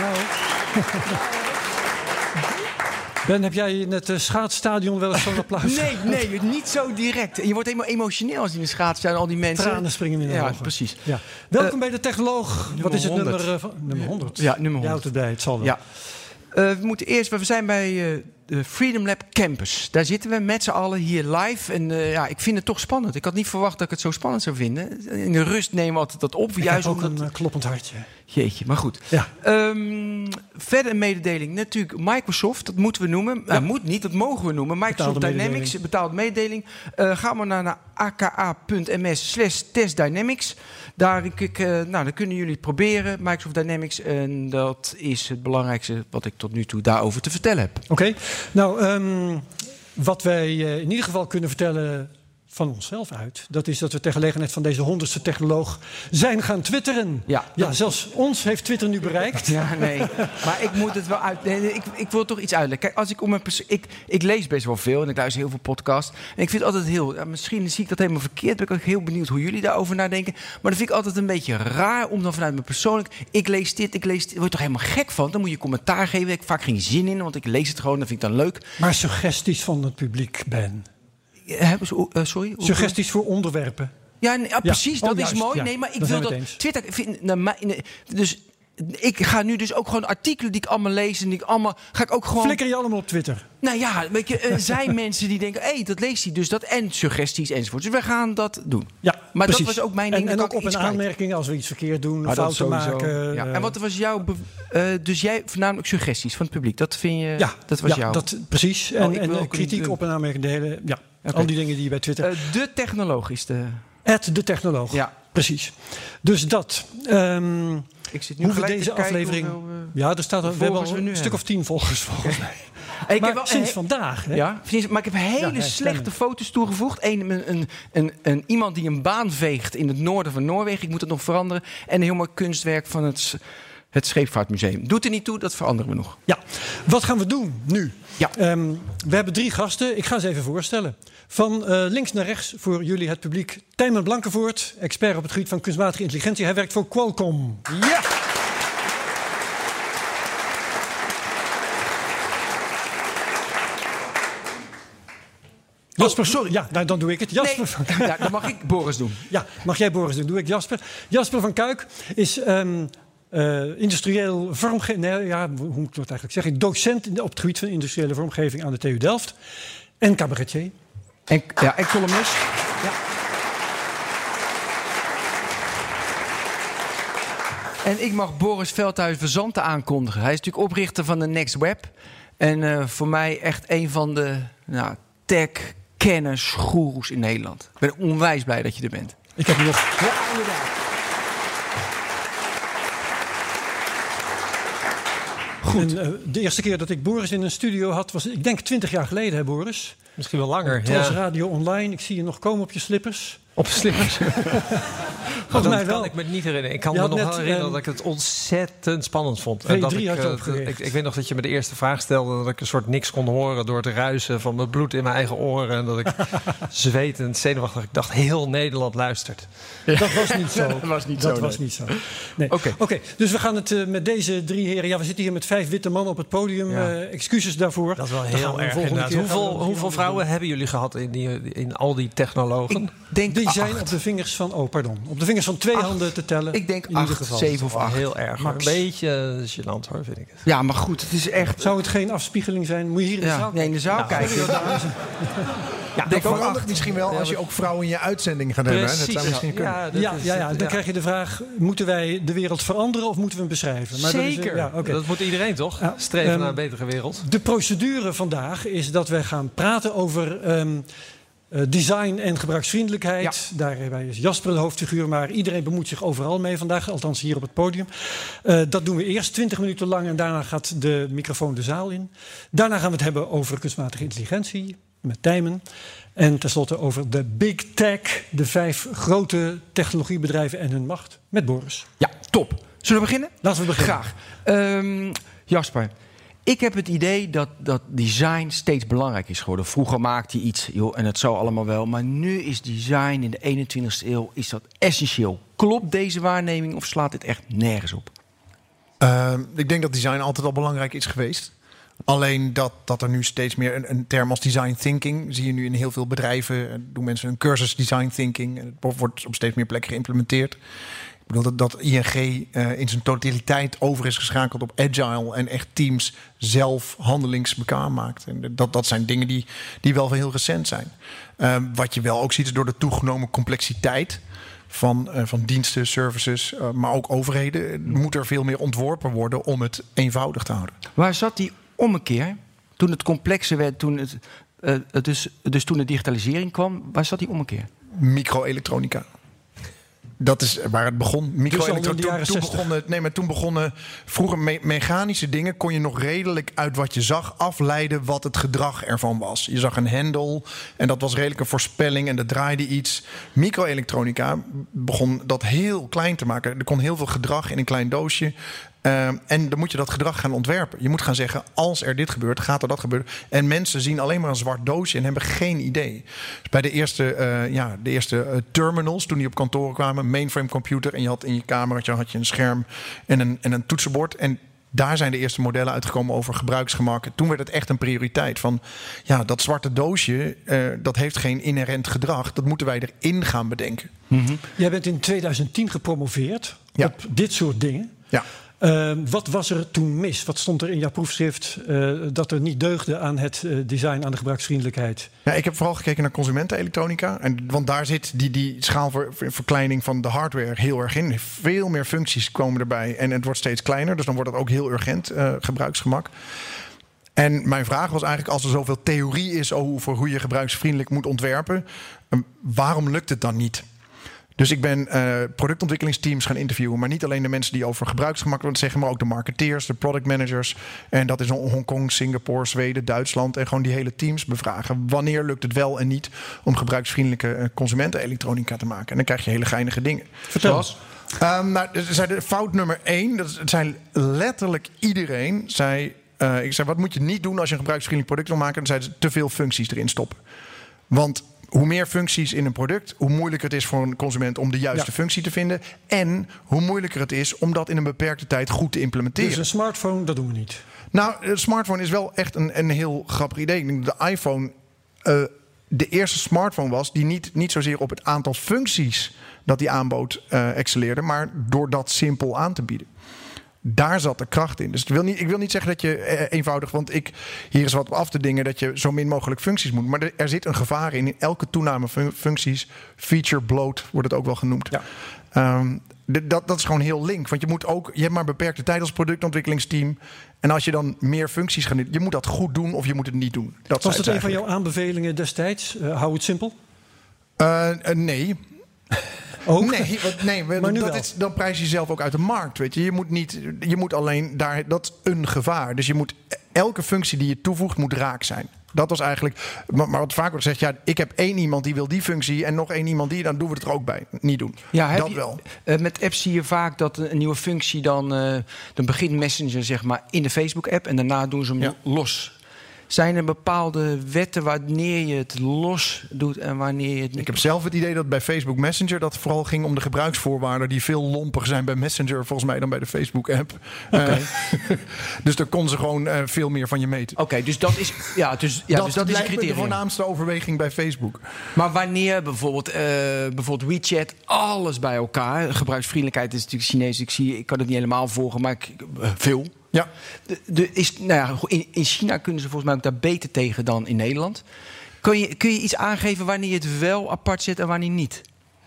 Nou. Ben, heb jij in het uh, schaatsstadion wel eens zo'n applaus? Nee, nee, niet zo direct. Je wordt helemaal emotioneel als je in de schaats zijn, al die mensen. Tranen springen in de Ja, ogen. precies. Ja. Welkom Eh, bij de Technoloog. Wat is het 100. nummer? eh, van, nummer 100. Ja, nummer Je 100. houdt het bij, het zal wel. Ja. Eh, we moeten eerst, we zijn bij eh, de Freedom Lab Campus. Daar zitten we met z'n allen hier live. En eh, ja, ik vind het toch spannend. Ik had niet verwacht dat ik het zo spannend zou vinden. In de rust nemen we altijd dat op. Ik juist ook omdat... een eh, kloppend hartje. Jeetje, maar goed. Ja. Ehm, verder een mededeling. Natuurlijk Microsoft, dat moeten we noemen. Ja. moet niet, dat mogen we noemen. Microsoft Betaalde Dynamics, betaald mededeling. Eh, ga maar naar, naar aka.ms slash testdynamics. Daar, ik, eh, nou, dan kunnen jullie het proberen, Microsoft Dynamics. En dat is het belangrijkste wat ik tot nu toe daarover te vertellen heb. Oké. Nou, ehm, wat wij eh, in ieder geval kunnen vertellen van onszelf uit... dat is dat we ter gelegenheid van deze honderdste technoloog zijn gaan twitteren. Ja. ja zelfs ons heeft Twitter nu bereikt. Ja, nee. Maar ik moet het wel uit. nee, nee, ik, ik wil toch iets uitleggen. Kijk, als ik om mijn perso- ik, ik lees best wel veel en ik luister heel veel podcasts. En ik vind het altijd heel. misschien zie ik dat helemaal verkeerd. Ben ik ook heel benieuwd hoe jullie daarover nadenken. Maar dat vind ik altijd een beetje raar om dan vanuit mijn persoonlijk. Ik lees dit, ik lees dit. Word je toch helemaal gek van? Dan moet je commentaar geven. Daar heb ik vaak geen zin in, want ik lees het gewoon. Dat vind ik dan leuk. Maar suggesties van het publiek, Ben. Hebben ze, eh, sorry? Suggesties voor onderwerpen. Ja, nee, ja, precies, Oh, dat juist, is mooi. ja. Nee, maar ik Dan wil dat. Twitter vind, naar mij, nee, dus ik ga nu dus ook gewoon artikelen die ik allemaal lees en die ik allemaal ga ik ook gewoon. Flikker je allemaal op Twitter. Nou ja, weet je, er zijn mensen die denken, hé, hey, dat leest hij dus dat en suggesties enzovoort. Dus we gaan dat doen. Ja, Maar dat was ook mijn ding, En, ook op een kwijt. aanmerking als we iets verkeerd doen, Maar dat fouten maken. Ja. En wat was jouw, eh, dus jij voornamelijk suggesties van het publiek. Dat vind je, ja, dat was ja, jouw. dat, precies. Oh, En, kritiek op een aanmerking, de hele, ja, Al die dingen die je bij Twitter... Eh, de technoloog is de. At de technoloog. Ja. Precies. Dus dat. Ehm, Ik zit nu hoe we deze aflevering... eh, ja, er staat we hebben al we een stuk hebben. of tien volgers volgens mij. ik maar heb wel- sinds eh, vandaag. Hè? Ja. Maar ik heb hele Ja, slechte stemmen. foto's toegevoegd. Eén, een, een, een, een, iemand die een baan veegt in het noorden van Noorwegen. Ik moet het nog veranderen. En een heel mooi kunstwerk van het, het Scheepvaartmuseum. Doet er niet toe, dat veranderen we nog. Ja, wat gaan we doen nu? Ja. Ehm, we hebben drie gasten. Ik ga ze even voorstellen. Van eh, links naar rechts voor jullie het publiek. Tijmen Blankenvoort, expert op het gebied van kunstmatige intelligentie. Hij werkt voor Qualcomm. Ja! Jasper, sorry. Ja, nou, dan doe ik het. Jasper Nee, van ja, dan mag ik Boris doen. Ja, mag jij Boris doen? Doe ik Jasper. Jasper van Kuik is ehm, eh, industrieel vormgeving. Nee, ja, hoe moet ik dat eigenlijk zeggen? Docent op het gebied van industriële vormgeving aan de TU Delft. En cabaretier. En, ja, en columnist. En ik mag Boris Veldhuis Verzanten aankondigen. Hij is natuurlijk oprichter van de Next Web. En eh, voor mij echt een van de nou, tech-kenners, goeroes in Nederland. Ik ben onwijs blij dat je er bent. Ik heb nog. Ja, inderdaad. Goed. En, eh, de eerste keer dat ik Boris in een studio had, was ik denk 20 jaar geleden, hè, Boris? Misschien wel langer. Ja. Radio Online. Ik zie je nog komen op je slippers. Op slippers. Volgens mij dat wel. kan ik me niet herinneren. Ik kan Je me nog net, wel herinneren ehm, dat ik het ontzettend spannend vond. V3 En dat ik, eh, ik, ik weet nog dat je me de eerste vraag stelde... dat ik een soort niks kon horen door het ruisen van mijn bloed in mijn eigen oren. En dat ik zwetend, zenuwachtig... Ik dacht, heel Nederland luistert. Dat was niet zo. Dat was niet dat zo, was nee. niet zo. Nee. Oké. Oké, dus we gaan het eh, met deze drie heren. Ja, we zitten hier met vijf witte mannen op het podium. Ja. eh, excuses daarvoor. Dat is wel Dan gaan heel we erg Hoeveel, hoeveel vrouwen hebben jullie gehad in, die, in al die technologen? Ik denk. Die zijn acht. op de vingers van, oh pardon, op de vingers van twee Acht. handen te tellen. Ik denk in ieder acht, geval. zeven of acht. heel erg. Een beetje gênant hoor, vind ik het. Ja, maar goed, het is echt... Zou het geen afspiegeling zijn? Moet je hier in de Ja, zaal nee, in de zaal kijken. Ja, denk Dat ook verandert acht. misschien wel als je ook vrouwen in je uitzending gaat hebben. hè? Dat zou misschien kunnen. Ja, dat Ja, is- ja, ja, dan ja. krijg je de vraag: moeten wij de wereld veranderen of moeten we hem beschrijven? Maar dat is, Zeker. ja, oké. Dat moet iedereen toch? Ja, Streven ehm, naar een betere wereld. De procedure vandaag is dat wij gaan praten over ehm, Uh, design en gebruiksvriendelijkheid. Ja. Daarbij is Jasper de hoofdfiguur, maar iedereen bemoeit zich overal mee vandaag, althans hier op het podium. Uh, dat doen we eerst 20 minuten lang en daarna gaat de microfoon de zaal in. Daarna gaan we het hebben over kunstmatige intelligentie met Tijmen. En tenslotte over de big tech, de vijf grote technologiebedrijven en hun macht, met Boris. Ja, top. Zullen we beginnen? Laten we beginnen. Graag. Um, Jasper, ik heb het idee dat, dat design steeds belangrijk is geworden. Vroeger maakte je iets joh, en het zou allemaal wel. Maar nu is design in de 21ste eeuw is dat essentieel. Klopt deze waarneming of slaat dit echt nergens op? Uh, ik denk dat design altijd al belangrijk is geweest. Alleen dat, dat er nu steeds meer een, een, term als design thinking zie je nu in heel veel bedrijven. Doen mensen een cursus design thinking. En het wordt op steeds meer plekken geïmplementeerd. Ik bedoel dat, dat ING uh, in zijn totaliteit over is geschakeld op agile en echt teams zelf handelingsbekwaam maakt. En dat, dat zijn dingen die, die wel heel recent zijn. Uh, wat je wel ook ziet is door de toegenomen complexiteit van, uh, van diensten, services, maar ook overheden, moet er veel meer ontworpen worden om het eenvoudig te houden. Waar zat die ommekeer, toen het complexer werd, toen het, dus, dus toen de digitalisering kwam, waar zat die ommekeer? Microelektronica. Dat is waar het begon. Microelektronica. Dus toen, toen, begonnen, nee, maar toen begonnen vroeger me mechanische dingen. kon je nog redelijk uit wat je zag afleiden wat het gedrag ervan was. Je zag een hendel en dat was redelijk een voorspelling en dat draaide iets. Microelektronica begon dat heel klein te maken. Er kon heel veel gedrag in een klein doosje. Uh, en dan moet je dat gedrag gaan ontwerpen. Je moet gaan zeggen: als er dit gebeurt, gaat er dat gebeuren. En mensen zien alleen maar een zwart doosje en hebben geen idee. Dus bij de eerste, uh, ja, de eerste uh, terminals, toen die op kantoren kwamen, mainframe computer. En je had in je kamertje had je een scherm en een, en een toetsenbord. En daar zijn de eerste modellen uitgekomen over gebruiksgemak. Toen werd het echt een prioriteit. Van ja, dat zwarte doosje, uh, dat heeft geen inherent gedrag. Dat moeten wij erin gaan bedenken. Mm -hmm. Jij bent in 2010 gepromoveerd ja. op dit soort dingen. Ja. Uh, wat was er toen mis? Wat stond er in jouw proefschrift uh, dat er niet deugde aan het uh, design, aan de gebruiksvriendelijkheid? Ja, ik heb vooral gekeken naar consumentenelektronica. En, want daar zit die, die schaalverkleining van de hardware heel erg in. Veel meer functies komen erbij en het wordt steeds kleiner. Dus dan wordt het ook heel urgent gebruiksgemak. En mijn vraag was eigenlijk: als er zoveel theorie is over hoe je gebruiksvriendelijk moet ontwerpen, waarom lukt het dan niet? Dus ik ben uh, productontwikkelingsteams gaan interviewen. Maar niet alleen de mensen die over gebruiksgemak willen zeggen, maar ook de marketeers, de product managers. En dat is Hongkong, Singapore, Zweden, Duitsland. En gewoon die hele teams bevragen. Wanneer lukt het wel en niet om gebruiksvriendelijke uh, consumentenelektronica te maken? En dan krijg je hele geinige dingen. Vertel. Um, nou, de fout nummer één, dat zijn letterlijk iedereen zei. Uh, ik zei, wat moet je niet doen als je een gebruiksvriendelijk product wil maken? Dan zeiden ze te veel functies erin stoppen. Want hoe meer functies in een product, hoe moeilijker het is voor een consument om de juiste ja. functie te vinden. En hoe moeilijker het is om dat in een beperkte tijd goed te implementeren. Dus een smartphone, dat doen we niet. Nou, een smartphone is wel echt een, een heel grappig idee. Ik denk dat de iPhone uh, de eerste smartphone was die niet, niet zozeer op het aantal functies dat die aanbood uh, excelleerde, maar door dat simpel aan te bieden daar zat de kracht in. Dus ik wil niet, ik wil niet zeggen dat je eh, eenvoudig, want ik, hier is wat op af te dingen dat je zo min mogelijk functies moet. Maar er, zit een gevaar in. In elke toename van functies, feature bloat wordt het ook wel genoemd. Ja. Um, dat, dat is gewoon heel link. Want je moet ook, je hebt maar beperkte tijd als productontwikkelingsteam. En als je dan meer functies gaat doen, je moet dat goed doen of je moet het niet doen. Dat Was dat een van jouw aanbevelingen destijds? Uh, hou het simpel? Uh, uh, nee. Ook? Nee, wat, nee maar dat is, dan prijs je jezelf ook uit de markt. Weet je. Je, moet niet, je moet alleen daar, dat is een gevaar. Dus je moet elke functie die je toevoegt, moet raak zijn. Dat was eigenlijk. Maar, maar wat vaak wordt gezegd, ja, ik heb één iemand die wil die functie en nog één iemand die, dan doen we het er ook bij. Niet doen. Ja, dat je, wel. Uh, met apps zie je vaak dat een nieuwe functie dan. Uh, dan begint Messenger zeg maar in de Facebook-app en daarna doen ze hem ja. los zijn er bepaalde wetten wanneer je het los doet en wanneer je het niet? Ik heb zelf het idee dat bij Facebook Messenger dat vooral ging om de gebruiksvoorwaarden die veel lomper zijn bij Messenger volgens mij dan bij de Facebook app. Okay. Uh, dus daar kon ze gewoon uh, veel meer van je meten. Oké, okay, dus dat is ja, dus, ja, dat, dus dat is een criterium. de voornaamste overweging bij Facebook. Maar wanneer bijvoorbeeld, uh, bijvoorbeeld WeChat alles bij elkaar, gebruiksvriendelijkheid is natuurlijk Chinees. Ik zie, ik kan het niet helemaal volgen, maar ik, veel. Ja. De, is, nou ja, in, in China kunnen ze volgens mij ook daar beter tegen dan in Nederland. Kun je, kun je iets aangeven wanneer je het wel apart zet en wanneer niet?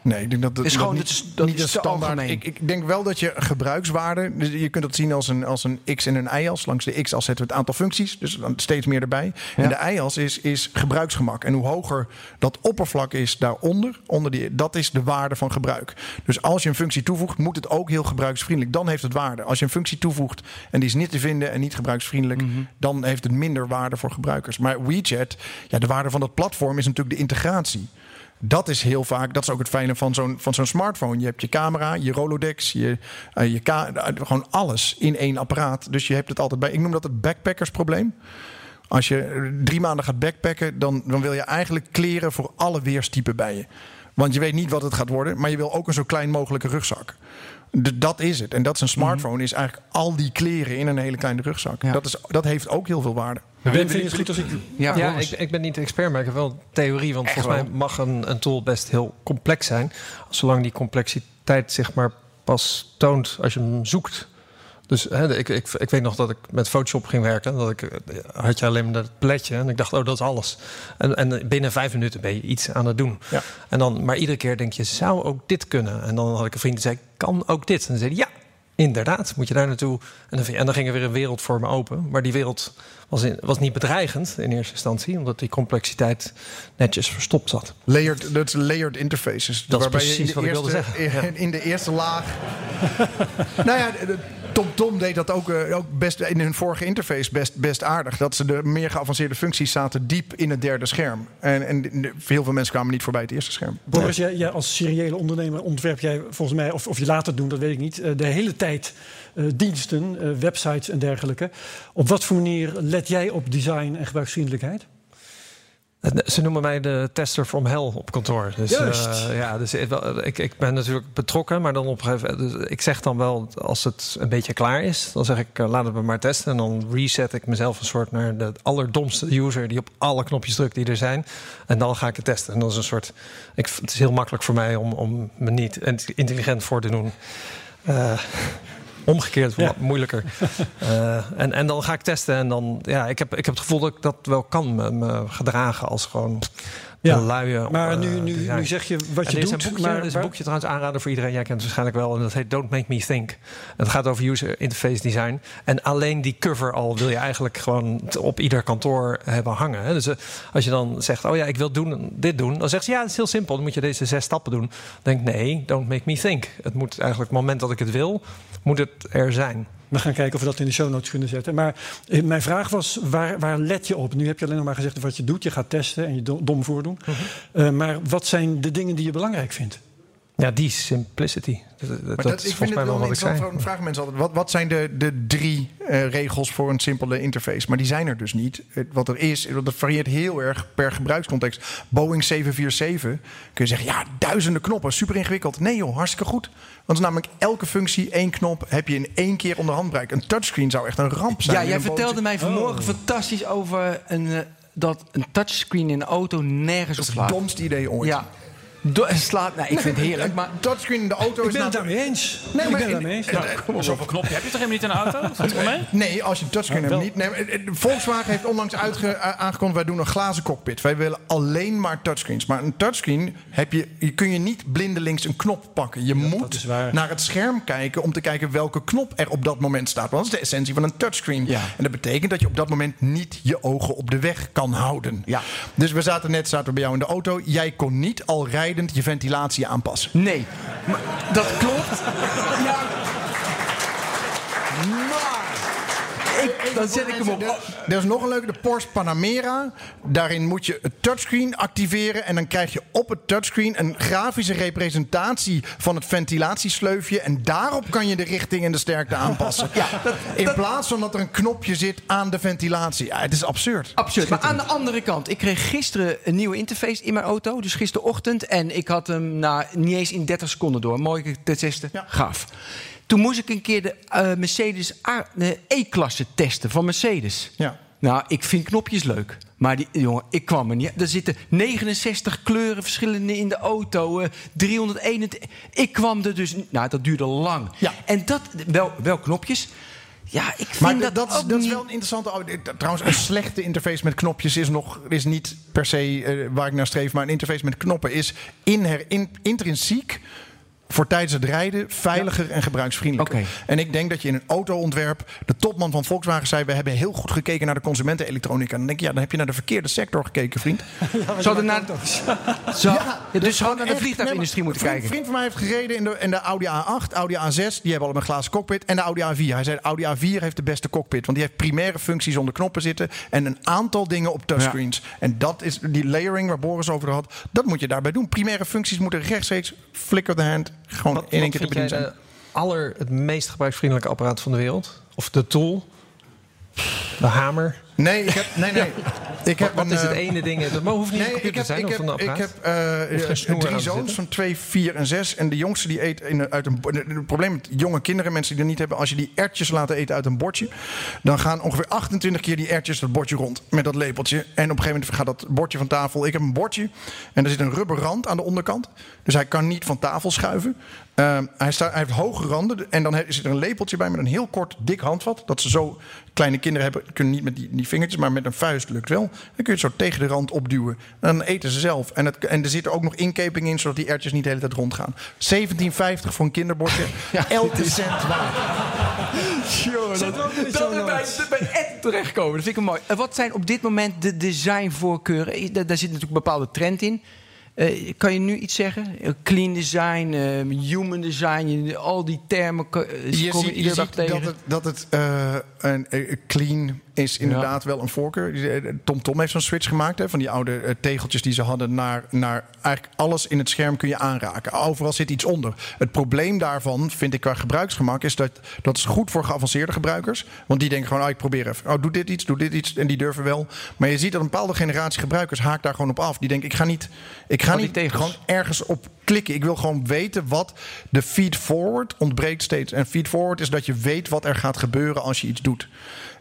Nee, ik denk dat het is gewoon niet, dat niet is standaard. Ik, ik, denk wel dat je gebruikswaarde, dus je kunt dat zien als een, als een x en een y-as. Langs de x-as zetten we het aantal functies, dus dan steeds meer erbij. En de y-as is, is gebruiksgemak. En hoe hoger dat oppervlak is daaronder, onder die, dat is de waarde van gebruik. Dus als je een functie toevoegt, moet het ook heel gebruiksvriendelijk. Dan heeft het waarde. Als je een functie toevoegt en die is niet te vinden en niet gebruiksvriendelijk, mhm. dan heeft het minder waarde voor gebruikers. Maar WeChat, ja, de waarde van dat platform is natuurlijk de integratie. Dat is heel vaak, dat is ook het fijne van zo'n, van zo'n smartphone. Je hebt je camera, je Rolodex, je, uh, je gewoon alles in één apparaat. Dus je hebt het altijd bij. Ik noem dat het backpackersprobleem. Als je drie maanden gaat backpacken, dan, dan wil je eigenlijk kleren voor alle weerstypen bij je. Want je weet niet wat het gaat worden, maar je wil ook een zo klein mogelijke rugzak. Dat is het. En dat is een smartphone, mhm. is eigenlijk al die kleren in een hele kleine rugzak. Dat, is, dat heeft ook heel veel waarde. Ben, vind je het goed als ik... Ja, ja ik, ik, ben niet de expert, maar ik heb wel theorie. Want volgens mij mag een, een tool best heel complex zijn. Zolang die complexiteit zich maar pas toont als je hem zoekt. Dus hè, ik, ik, ik weet nog dat ik met Photoshop ging werken. Dat ik, eh, had je alleen maar dat pletje. En ik dacht, oh, dat is alles. En, en binnen vijf minuten ben je iets aan het doen. Ja. En dan, maar iedere keer denk je, zou ook dit kunnen? En dan had ik een vriend die zei, kan ook dit? En dan zei hij, ja, inderdaad, moet je daar naartoe. En dan, en dan ging er weer een wereld voor me open. Maar die wereld was, in, was niet bedreigend in eerste instantie, omdat die complexiteit netjes verstopt zat. Layered, dat layered interfaces. Dat waarbij is precies je wat ik wilde zeggen. In de eerste laag. nou ja, Tom Tom deed dat ook, uh, ook best in hun vorige interface best, best aardig. Dat ze de meer geavanceerde functies zaten diep in het derde scherm. En, en heel veel mensen kwamen niet voorbij het eerste scherm. Boris, jij, als seriële ondernemer ontwerp jij volgens mij, of, of je laat het doen, dat weet ik niet, eh, de hele tijd uh, diensten, websites en dergelijke. Op wat voor manier let jij op design en gebruiksvriendelijkheid? Ze noemen mij de tester from hell op kantoor. Dus, uh, ja, dus ik, ik ben natuurlijk betrokken, maar dan op dus ik zeg dan wel als het een beetje klaar is, dan zeg ik uh, laat het me maar testen en dan reset ik mezelf een soort naar de allerdomste user die op alle knopjes drukt die er zijn en dan ga ik het testen. En dat is een soort, ik, het is heel makkelijk voor mij om, om me niet intelligent voor te doen. Uh, Omgekeerd wat moeilijker. uh, en, en dan ga ik testen en dan, ja, ik heb, ik heb het gevoel dat ik dat wel kan me, me gedragen als gewoon ja. luie. Maar nu, eh, nu, nu zeg je wat je doet. Boekje, maar, is een boekje trouwens aanraden voor iedereen. Jij kent het waarschijnlijk wel. En dat heet Don't Make Me Think. Het gaat over user interface design. En alleen die cover al wil je eigenlijk gewoon op ieder kantoor hebben hangen. Dus eh, als je dan zegt, oh ja, ik wil doen, dit doen. Dan zegt ze, ja, het is heel simpel. Dan moet je deze zes stappen doen. Dan denk nee, don't make me think. Het moet eigenlijk, het moment dat ik het wil, moet het er zijn. We gaan kijken of we dat in de show notes kunnen zetten. Maar eh, mijn vraag was, waar, waar let je op? Nu heb je alleen nog maar gezegd wat je doet. Je gaat testen en je dom voordoen. Uh uh, maar wat zijn de dingen die je belangrijk vindt? Ja, die simplicity. Dat, dat, is volgens mij wel wat ik zei. vragen mensen altijd, wat, wat zijn de, de drie uh, regels voor een simpele interface? Maar die zijn er dus niet. Wat er is, dat varieert heel erg per gebruikscontext. Boeing 747 kun je zeggen, ja, duizenden knoppen, super ingewikkeld. Nee joh, hartstikke goed. Want is namelijk elke functie, één knop, heb je in één keer onder handbereik. Een touchscreen zou echt een ramp zijn. Ja, jij vertelde mij vanmorgen oh. fantastisch over een, uh, dat een touchscreen in een auto nergens op slaat. Dat is het domste idee ooit. Ja, slaat, nou, ik vind het heerlijk. Maar touchscreen in de auto is. Ik ben het daarmee eens. Nee, ik ben het daarmee eens. Ja. Zoveel knopje heb je toch helemaal niet in een auto? Mee? Nee, als je een touchscreen hebt niet. Nee, Volkswagen heeft onlangs aangekondigd: wij doen een glazen cockpit. Wij willen alleen maar touchscreens. Maar een touchscreen heb je, je kun je niet blindelings een knop pakken. Je moet naar het scherm kijken om te kijken welke knop er op dat moment staat. Want dat is de essentie van een touchscreen. En dat betekent dat je op dat moment niet je ogen op de weg kan houden. Ja. Dus we zaten net zaten we bij jou in de auto. Jij kon niet al rijdend je ventilatie aanpassen. Nee, maar dat klopt. ja. dan zet ik hem op. Er is nog een leuke, de Porsche Panamera. Daarin moet je het touchscreen activeren. En dan krijg je op het touchscreen een grafische representatie van het ventilatiesleufje. En daarop kan je de richting en de sterkte aanpassen. Ja, In plaats van dat er een knopje zit aan de ventilatie. Ja, het is absurd. Absurd. Maar aan de andere kant, ik kreeg gisteren een nieuwe interface in mijn auto. Dus gisterochtend. En ik had hem na, niet eens in 30 seconden door. Mooi te testen. Ja. Gaaf. Toen moest ik een keer de uh, Mercedes E-klasse testen van Mercedes. Ja. Nou, ik vind knopjes leuk. Maar die, jongen, ik kwam er niet. Er zitten 69 kleuren verschillende in de auto. Uh, 321. Ik kwam er dus. Nou, dat duurde lang. Ja. En dat. Wel, wel knopjes. Ja, ik vind Maar dat, dat, ook dat is wel een interessante. oh, dit- Trouwens, een slechte interface met knopjes is nog is niet per se eh, waar ik naar streef. Maar een interface met knoppen is inher, in, intrinsiek voor tijdens het rijden veiliger en gebruiksvriendelijker. En ik denk dat je in een autoontwerp. De topman van Volkswagen zei: We hebben heel goed gekeken naar de consumentenelektronica. Dan denk je, ja, dan heb je naar de verkeerde sector gekeken, vriend. Zou er naar, Zo, ja, dus gewoon naar de vliegtuigindustrie nee, moeten kijken. Een vriend van mij heeft gereden in de, in de Audi A8, Audi A6. Die hebben allemaal een glazen cockpit. En de Audi A4. Hij zei, de Audi A4 heeft de beste cockpit. Want die heeft primaire functies onder knoppen zitten. En een aantal dingen op touchscreens. En dat is die layering waar Boris over had. Dat moet je daarbij doen. Primaire functies moeten rechtstreeks, flick of the hand, gewoon Wat, in één keer te vind jij bedienen zijn. de aller, het meest gebruiksvriendelijke apparaat van de wereld? Of de tool? De hamer? Nee, ik heb, nee, nee. Ik heb Wat een, is het eh, ene ding? Dat hoeft niet Nee, ik heb, te zijn ik heb, ik apparaat. heb eh, drie zoons van 2, 4 en 6. En de jongste die eet in, uit een... Het probleem met jonge kinderen, mensen die er niet hebben... als je die ertjes laat eten uit een bordje... dan gaan ongeveer 28 keer die ertjes dat bordje rond met dat lepeltje. En op een gegeven moment gaat dat bordje van tafel. Ik heb een bordje en er zit een rubber rand aan de onderkant. Dus hij kan niet van tafel schuiven. Ehm, hij, staat, hij heeft hoge randen en dan zit er een lepeltje bij met een heel kort, dik handvat. Dat ze zo kleine kinderen hebben, kunnen niet met die, die vingertjes, maar met een vuist lukt wel. Dan kun je het zo tegen de rand opduwen. En dan eten ze zelf. En, het, en er zit er ook nog inkeping in, zodat die ertjes niet de hele tijd rondgaan. 17,50 voor een kinderbordje. Elke cent waard. Dat we bij, bij Ed terechtkomen, dat vind ik mooi. Wat zijn op dit moment de designvoorkeuren? Eh, Daar, daar zit natuurlijk een bepaalde trend in. Eh, kan je nu iets zeggen? Eh, Clean design, human design, al die termen Je ziet, je ziet tegen. dat het, dat het een, clean is inderdaad wel een voorkeur. Die, eh, Tom Tom heeft zo'n switch gemaakt hè, van die oude eh, tegeltjes die ze hadden naar, naar eigenlijk alles in het scherm kun je aanraken. Overal zit iets onder. Het probleem daarvan vind ik qua gebruiksgemak is dat dat is goed voor geavanceerde gebruikers. Want die denken gewoon, oh, ik probeer even. Oh, doe dit iets, doe dit iets. En die durven wel. Maar je ziet dat een bepaalde generatie gebruikers haakt daar gewoon op af. Die denken, ik ga niet, ik ga die niet tegels. gewoon ergens op klikken. Ik wil gewoon weten wat de feed forward ontbreekt steeds. En feed forward is dat je weet wat er gaat gebeuren als je iets doet.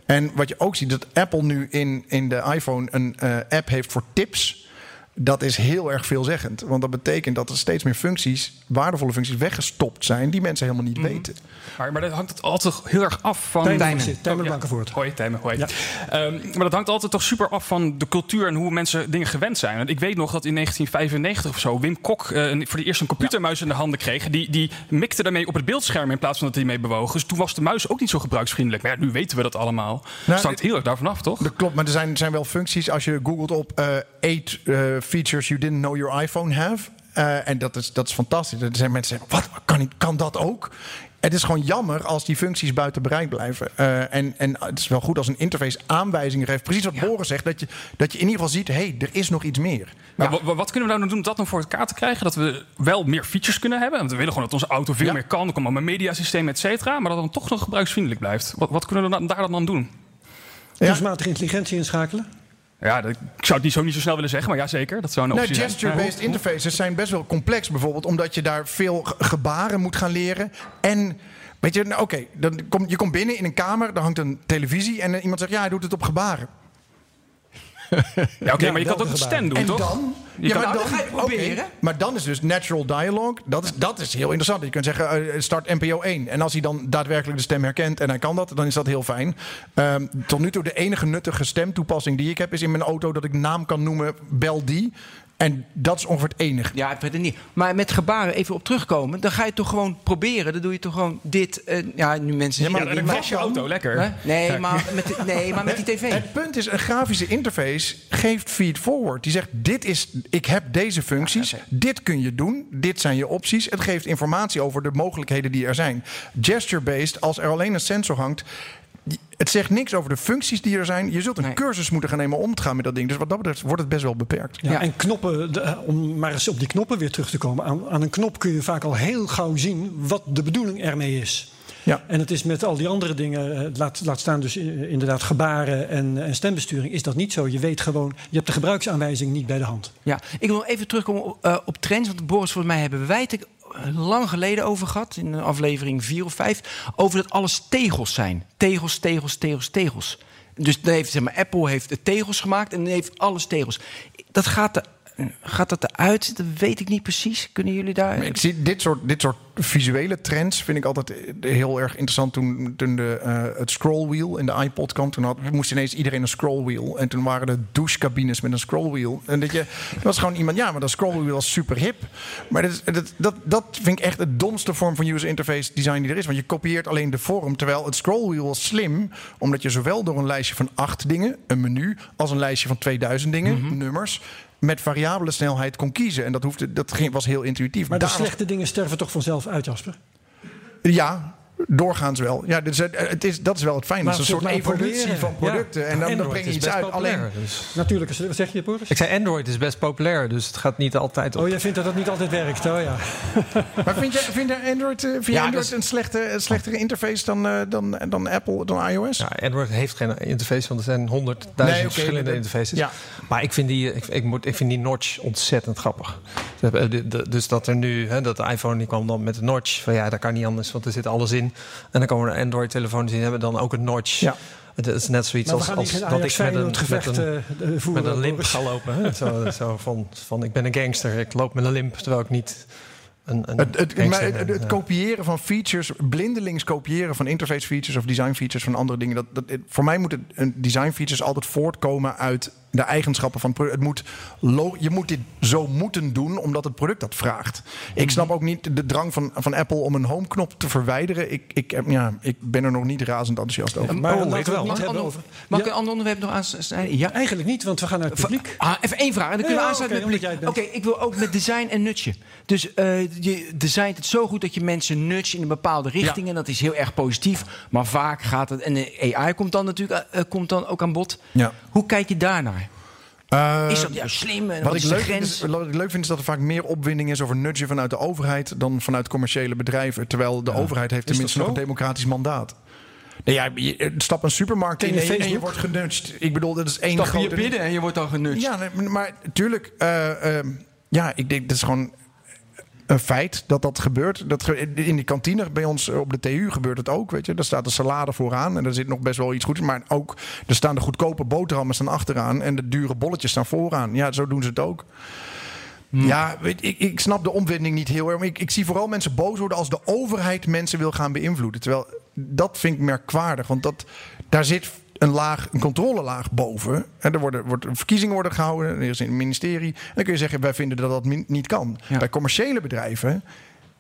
En wat je ook ziet, dat Apple nu in, in de iPhone een eh, app heeft voor tips. Dat is heel erg veelzeggend. Want dat betekent dat er steeds meer functies, waardevolle functies, weggestopt zijn die mensen helemaal niet weten. Maar, maar dat hangt het altijd heel erg af van... Tijmen Tijmen. zit, Tijmen ja. Blankenvoort. Hoi, Tijmen, hoi. Ja. Ehm, maar dat hangt altijd toch super af van de cultuur en hoe mensen dingen gewend zijn. Want ik weet nog dat in 1995 of zo Wim Kok eh, voor de eerst een computermuis in de handen kreeg. Die, die mikte daarmee op het beeldscherm in plaats van dat hij mee bewoog. Dus toen was de muis ook niet zo gebruiksvriendelijk. Maar ja, nu weten we dat allemaal. dus het hangt heel erg daarvan af, toch? Dat klopt, maar er zijn, er zijn wel functies. Als je googelt op eh eight eh, features you didn't know your iPhone have. eh, en dat is, dat is fantastisch. Er zijn mensen die zeggen, wat, kan, ik- kan dat ook? Het is gewoon jammer als die functies buiten bereik blijven. Eh, en, en het is wel goed als een interface aanwijzingen geeft. Precies wat Boris zegt, dat je, dat je in ieder geval ziet... hé, hey, er is nog iets meer. Maar wa- wa- wat kunnen we nou doen om dat nou voor elkaar te krijgen? Dat we wel meer features kunnen hebben. Want we willen gewoon dat onze auto veel Ja. meer kan. Er komt allemaal een mediasysteem, et cetera. Maar dat het dan toch nog gebruiksvriendelijk blijft. Wat, wat kunnen we dan- daar dan aan doen? Kunstmatige intelligentie inschakelen. Ja, dat, ik zou het niet zo, niet zo snel willen zeggen, maar ja, zeker. Dat zou een Nou, optie zijn. gesture-based interfaces zijn best wel complex bijvoorbeeld... omdat je daar veel ge- gebaren moet gaan leren. En, weet je, nou, oké, dan kom, je komt binnen in een kamer... daar hangt een televisie en eh, iemand zegt... ja, hij doet het op gebaren. Ja, oké, Ja, maar je kan het ook met stem doen, en toch? dan? Je kan- maar dan ga je het proberen. maar dan is dus natural dialogue. Dat is, dat is heel interessant. Je kunt zeggen, eh, start NPO 1. En als hij dan daadwerkelijk de stem herkent en hij kan dat, dan is dat heel fijn. Ehm, tot nu toe de enige nuttige stemtoepassing die ik heb... is in mijn auto dat ik naam kan noemen, bel die. En dat is ongeveer het enige. Ja, ik weet het niet. Maar met gebaren even op terugkomen, dan ga je toch gewoon proberen. Dan doe je toch gewoon dit. eh, ja, nu mensen zien Ja, het dan niet, crash je auto, lekker. Nee, maar met, de- nee, maar met die tv. Het punt is, een grafische interface geeft feed forward. Die zegt, dit is, ik heb deze functies, dit kun je doen, dit zijn je opties. Het geeft informatie over de mogelijkheden die er zijn. Gesture-based, als er alleen een sensor hangt... Het zegt niks over de functies die er zijn. Je zult een Nee. cursus moeten gaan nemen om te gaan met dat ding. Dus wat dat betreft wordt het best wel beperkt. Ja, Ja. En knoppen, de- eh, om maar eens op die knoppen weer terug te komen. Aan, aan een knop kun je vaak al heel gauw zien wat de bedoeling ermee is. Ja. En het is met al die andere dingen, eh, laat, laat staan dus eh, inderdaad gebaren en, en stembesturing, is dat niet zo. Je weet gewoon, je hebt de gebruiksaanwijzing niet bij de hand. Ja, ik wil even terugkomen op, op trends. Want Boris, volgens mij hebben wij het lang geleden over gehad. In aflevering 4 of 5. Over dat alles tegels zijn. Tegels, tegels, tegels, tegels. Dus heeft, zeg maar, Apple heeft de tegels gemaakt en heeft alles tegels. Dat gaat de gaat dat eruit? Dat weet ik niet precies. Kunnen jullie daar... ik zie dit soort, dit soort visuele trends vind ik altijd heel erg interessant. Toen, toen de, uh, het scrollwheel in de iPod kwam, toen had, moest ineens iedereen een scrollwheel. En toen waren er douchecabines met een scrollwheel. En dat je, was gewoon iemand, ja, maar dat scrollwheel was super hip. Maar dat, dat, dat, dat vind ik echt de domste vorm van user interface design die er is. Want je kopieert alleen de vorm. Terwijl het scrollwheel was slim, omdat je zowel door een lijstje van acht dingen, een menu, als een lijstje van 2000 dingen, mhm. nummers met variabele snelheid kon kiezen. En dat, hoefde, dat ging, was heel intuïtief. Maar de slechte dingen sterven toch vanzelf uit, Jasper? Ja, Doorgaans wel. Ja, dus het is, dat is wel het fijne. Het is een soort evolutie van producten. En dan, dan breng je iets uit. Alleen, dus. Natuurlijk, wat zeg je, Boris? Ik zei Android is best populair, dus het gaat niet altijd op. Oh, jij vindt dat dat niet altijd werkt, oh ja. maar vind je, vind je Android, eh, vind je Android een, slechte, slechtere interface dan, uh, dan, dan Apple, dan iOS? Ja, Android heeft geen interface, want er zijn honderdduizend nee, verschillende interfaces. Ja. Maar ik vind, die, ik, ik, moet, ik vind die notch ontzettend grappig. Dus dat er nu, hè, dat de iPhone die kwam dan met de notch. Van ja, dat kan niet anders, want er zit alles in. En dan komen er Android-telefoons die hebben dan ook een notch. Ja. Het is net zoiets als, als dat ik met een, gevecht, met een, uh, met een limp ga lopen. Hè? Zo, zo van, van ik ben een gangster, ik loop met een limp, terwijl ik niet een, een het, het, het, kopiëren van features, blindelings kopiëren van interface features of design features van andere dingen. Dat, dat, voor mij moeten design features altijd voortkomen uit de eigenschappen van het product. Het moet je moet dit zo moeten doen omdat het product dat vraagt. Ik snap ook niet de drang van, van Apple om een home-knop te verwijderen. Ik, ik, ja, ik ben er nog niet razend enthousiast over. Maar oh, wel. Mag, over. mag ik een ander onderwerp nog aan? Ja, eigenlijk niet, want we gaan naar het publiek. Ah, even één vraag en dan kunnen we aansluiten met het publiek. Oké, ik wil ook met design en nutje. Dus uh, je designt het zo goed dat je mensen nudge in een bepaalde richting. En dat is heel erg positief. Maar vaak gaat het. En de AI komt dan natuurlijk uh, komt dan ook aan bod. Ja. Hoe kijk je daarnaar? Uh, is dat juist slim? En wat, ik leuk vind is, wat ik leuk vind is dat er vaak meer opwinding is over nudgen vanuit de overheid dan vanuit commerciële bedrijven. Terwijl de overheid heeft tenminste nog een democratisch mandaat. Nee, ja, je stap een supermarkt in en, en, je wordt genudged. Ik bedoel, dat is één Stap grote... je binnen en je wordt dan genudged. Ja, maar tuurlijk. Uh, uh, ja, ik denk dat is gewoon een feit dat dat gebeurt. Dat in die kantine bij ons op de TU gebeurt het ook. Weet je. Daar staat de salade vooraan en er zit nog best wel iets goeds. Maar ook, er staan de goedkope boterhammen staan achteraan en de dure bolletjes staan vooraan. Ja, zo doen ze het ook. Hmm. Ja, ik, ik snap de omwending niet heel erg. Ik, ik zie vooral mensen boos worden als de overheid mensen wil gaan beïnvloeden. Terwijl dat vind ik merkwaardig. Want dat, daar zit een laag, een controlelaag boven. En er worden, wordt, verkiezingen worden gehouden, er is een ministerie. En dan kun je zeggen, wij vinden dat dat niet kan. Bij commerciële bedrijven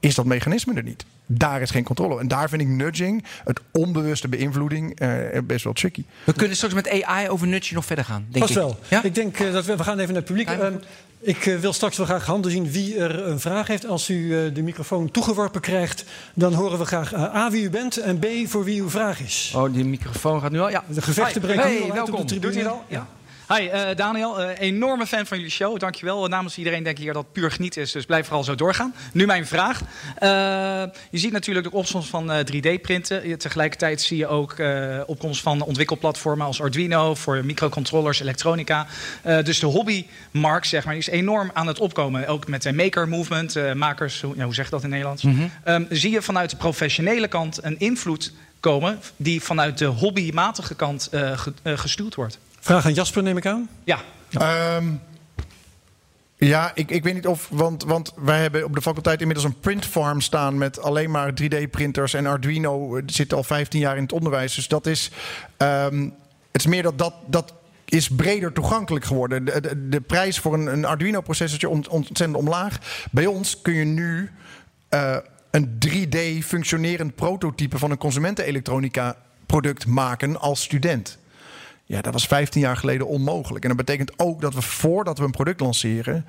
is dat mechanisme er niet. Daar is geen controle. En daar vind ik nudging, het onbewuste beïnvloeding, eh, best wel tricky. We kunnen straks met AI over nudging nog verder gaan. Denk Pas wel. Ja? Ik denk uh, dat we, we gaan even naar het publiek. Uh, ik uh, wil straks wel graag handen zien wie er een vraag heeft. Als u uh, de microfoon toegeworpen krijgt, dan horen we graag uh, A wie u bent en B voor wie uw vraag is. Oh, die microfoon gaat nu al. Ja. De gevechten breken hey, nu al welkom. op de tribune. Doet hij al? Ja. Hi, uh, Daniel. Uh, enorme fan van jullie show. Dankjewel. Namens iedereen denk ik hier dat het puur geniet is. Dus blijf vooral zo doorgaan. Nu mijn vraag. Uh, je ziet natuurlijk de opkomst van 3D-printen. Tegelijkertijd zie je ook opkomst van ontwikkelplatformen als Arduino... voor microcontrollers, elektronica. dus de hobbymarkt zeg maar, is enorm aan het opkomen. Ook met de maker movement. makers, hoe, ja, hoe zeg je dat in Nederlands? Mm -hmm. um, zie je vanuit de professionele kant een invloed komen... die vanuit de hobbymatige kant gestuurd wordt? Vraag aan Jasper, neem ik aan? Ja. Um, ja, ik, ik weet niet of. Want, want wij hebben op de faculteit inmiddels een printfarm staan. met alleen maar 3D-printers. En Arduino zit al 15 jaar in het onderwijs. Dus dat is. Um, het is meer dat dat. dat is breder toegankelijk geworden. De, de, de prijs voor een, een Arduino-processortje ont, ontzettend omlaag. Bij ons kun je nu uh, een 3D functionerend prototype van een consumentenelektronica product maken als student. Ja, dat was 15 jaar geleden onmogelijk. En dat betekent ook dat we voordat we een product lanceren,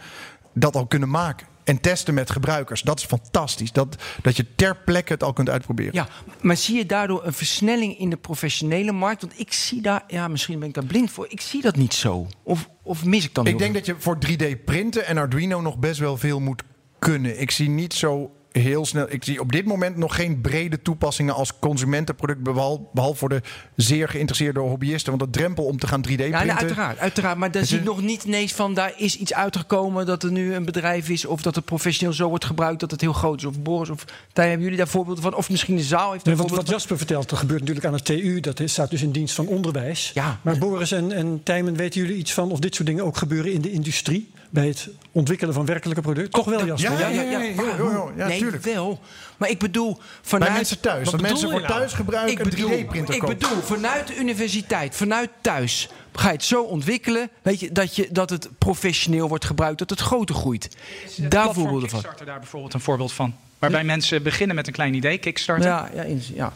dat al kunnen maken. En testen met gebruikers. Dat is fantastisch. Dat, dat je ter plekke het al kunt uitproberen. Ja, maar zie je daardoor een versnelling in de professionele markt? Want ik zie daar, ja, misschien ben ik daar blind voor. Ik zie dat niet zo. Of, of mis ik dan Ik denk dat je voor 3D printen en Arduino nog best wel veel moet kunnen. Ik zie niet zo heel snel. Ik zie op dit moment nog geen brede toepassingen als consumentenproduct. Behalve voor de zeer geïnteresseerde hobbyisten. Want de drempel om te gaan 3D-printen. Ja, uiteraard, uiteraard. Maar dan zie ik nog niet ineens van daar is iets uitgekomen. Dat er nu een bedrijf is. Of dat het professioneel zo wordt gebruikt dat het heel groot is. Of Boris of Tij, hebben jullie daar voorbeelden van? Of misschien de zaal heeft nee, wat, wat Jasper vertelt, dat gebeurt natuurlijk aan het TU. Dat is, staat dus in dienst van onderwijs. Ja. Maar Boris en, en Tijmen, weten jullie iets van of dit soort dingen ook gebeuren in de industrie? Bij het ontwikkelen van werkelijke producten? Toch wel, Jasper? Ja, ja, ja, ja, nee, wel. Maar ik bedoel, vanuit... Bij mensen thuis. Dat mensen voor thuis gebruiken ik bedoel, een 3D-printer Ik bedoel, vanuit de universiteit, vanuit thuis... ga je het zo ontwikkelen weet je, dat, je, dat het professioneel wordt gebruikt... dat het groter groeit. Daar voorbeelden van. Kickstarter daar bijvoorbeeld een voorbeeld van. Waarbij mensen beginnen met een klein idee, Kickstarter. Ja, ja, ja.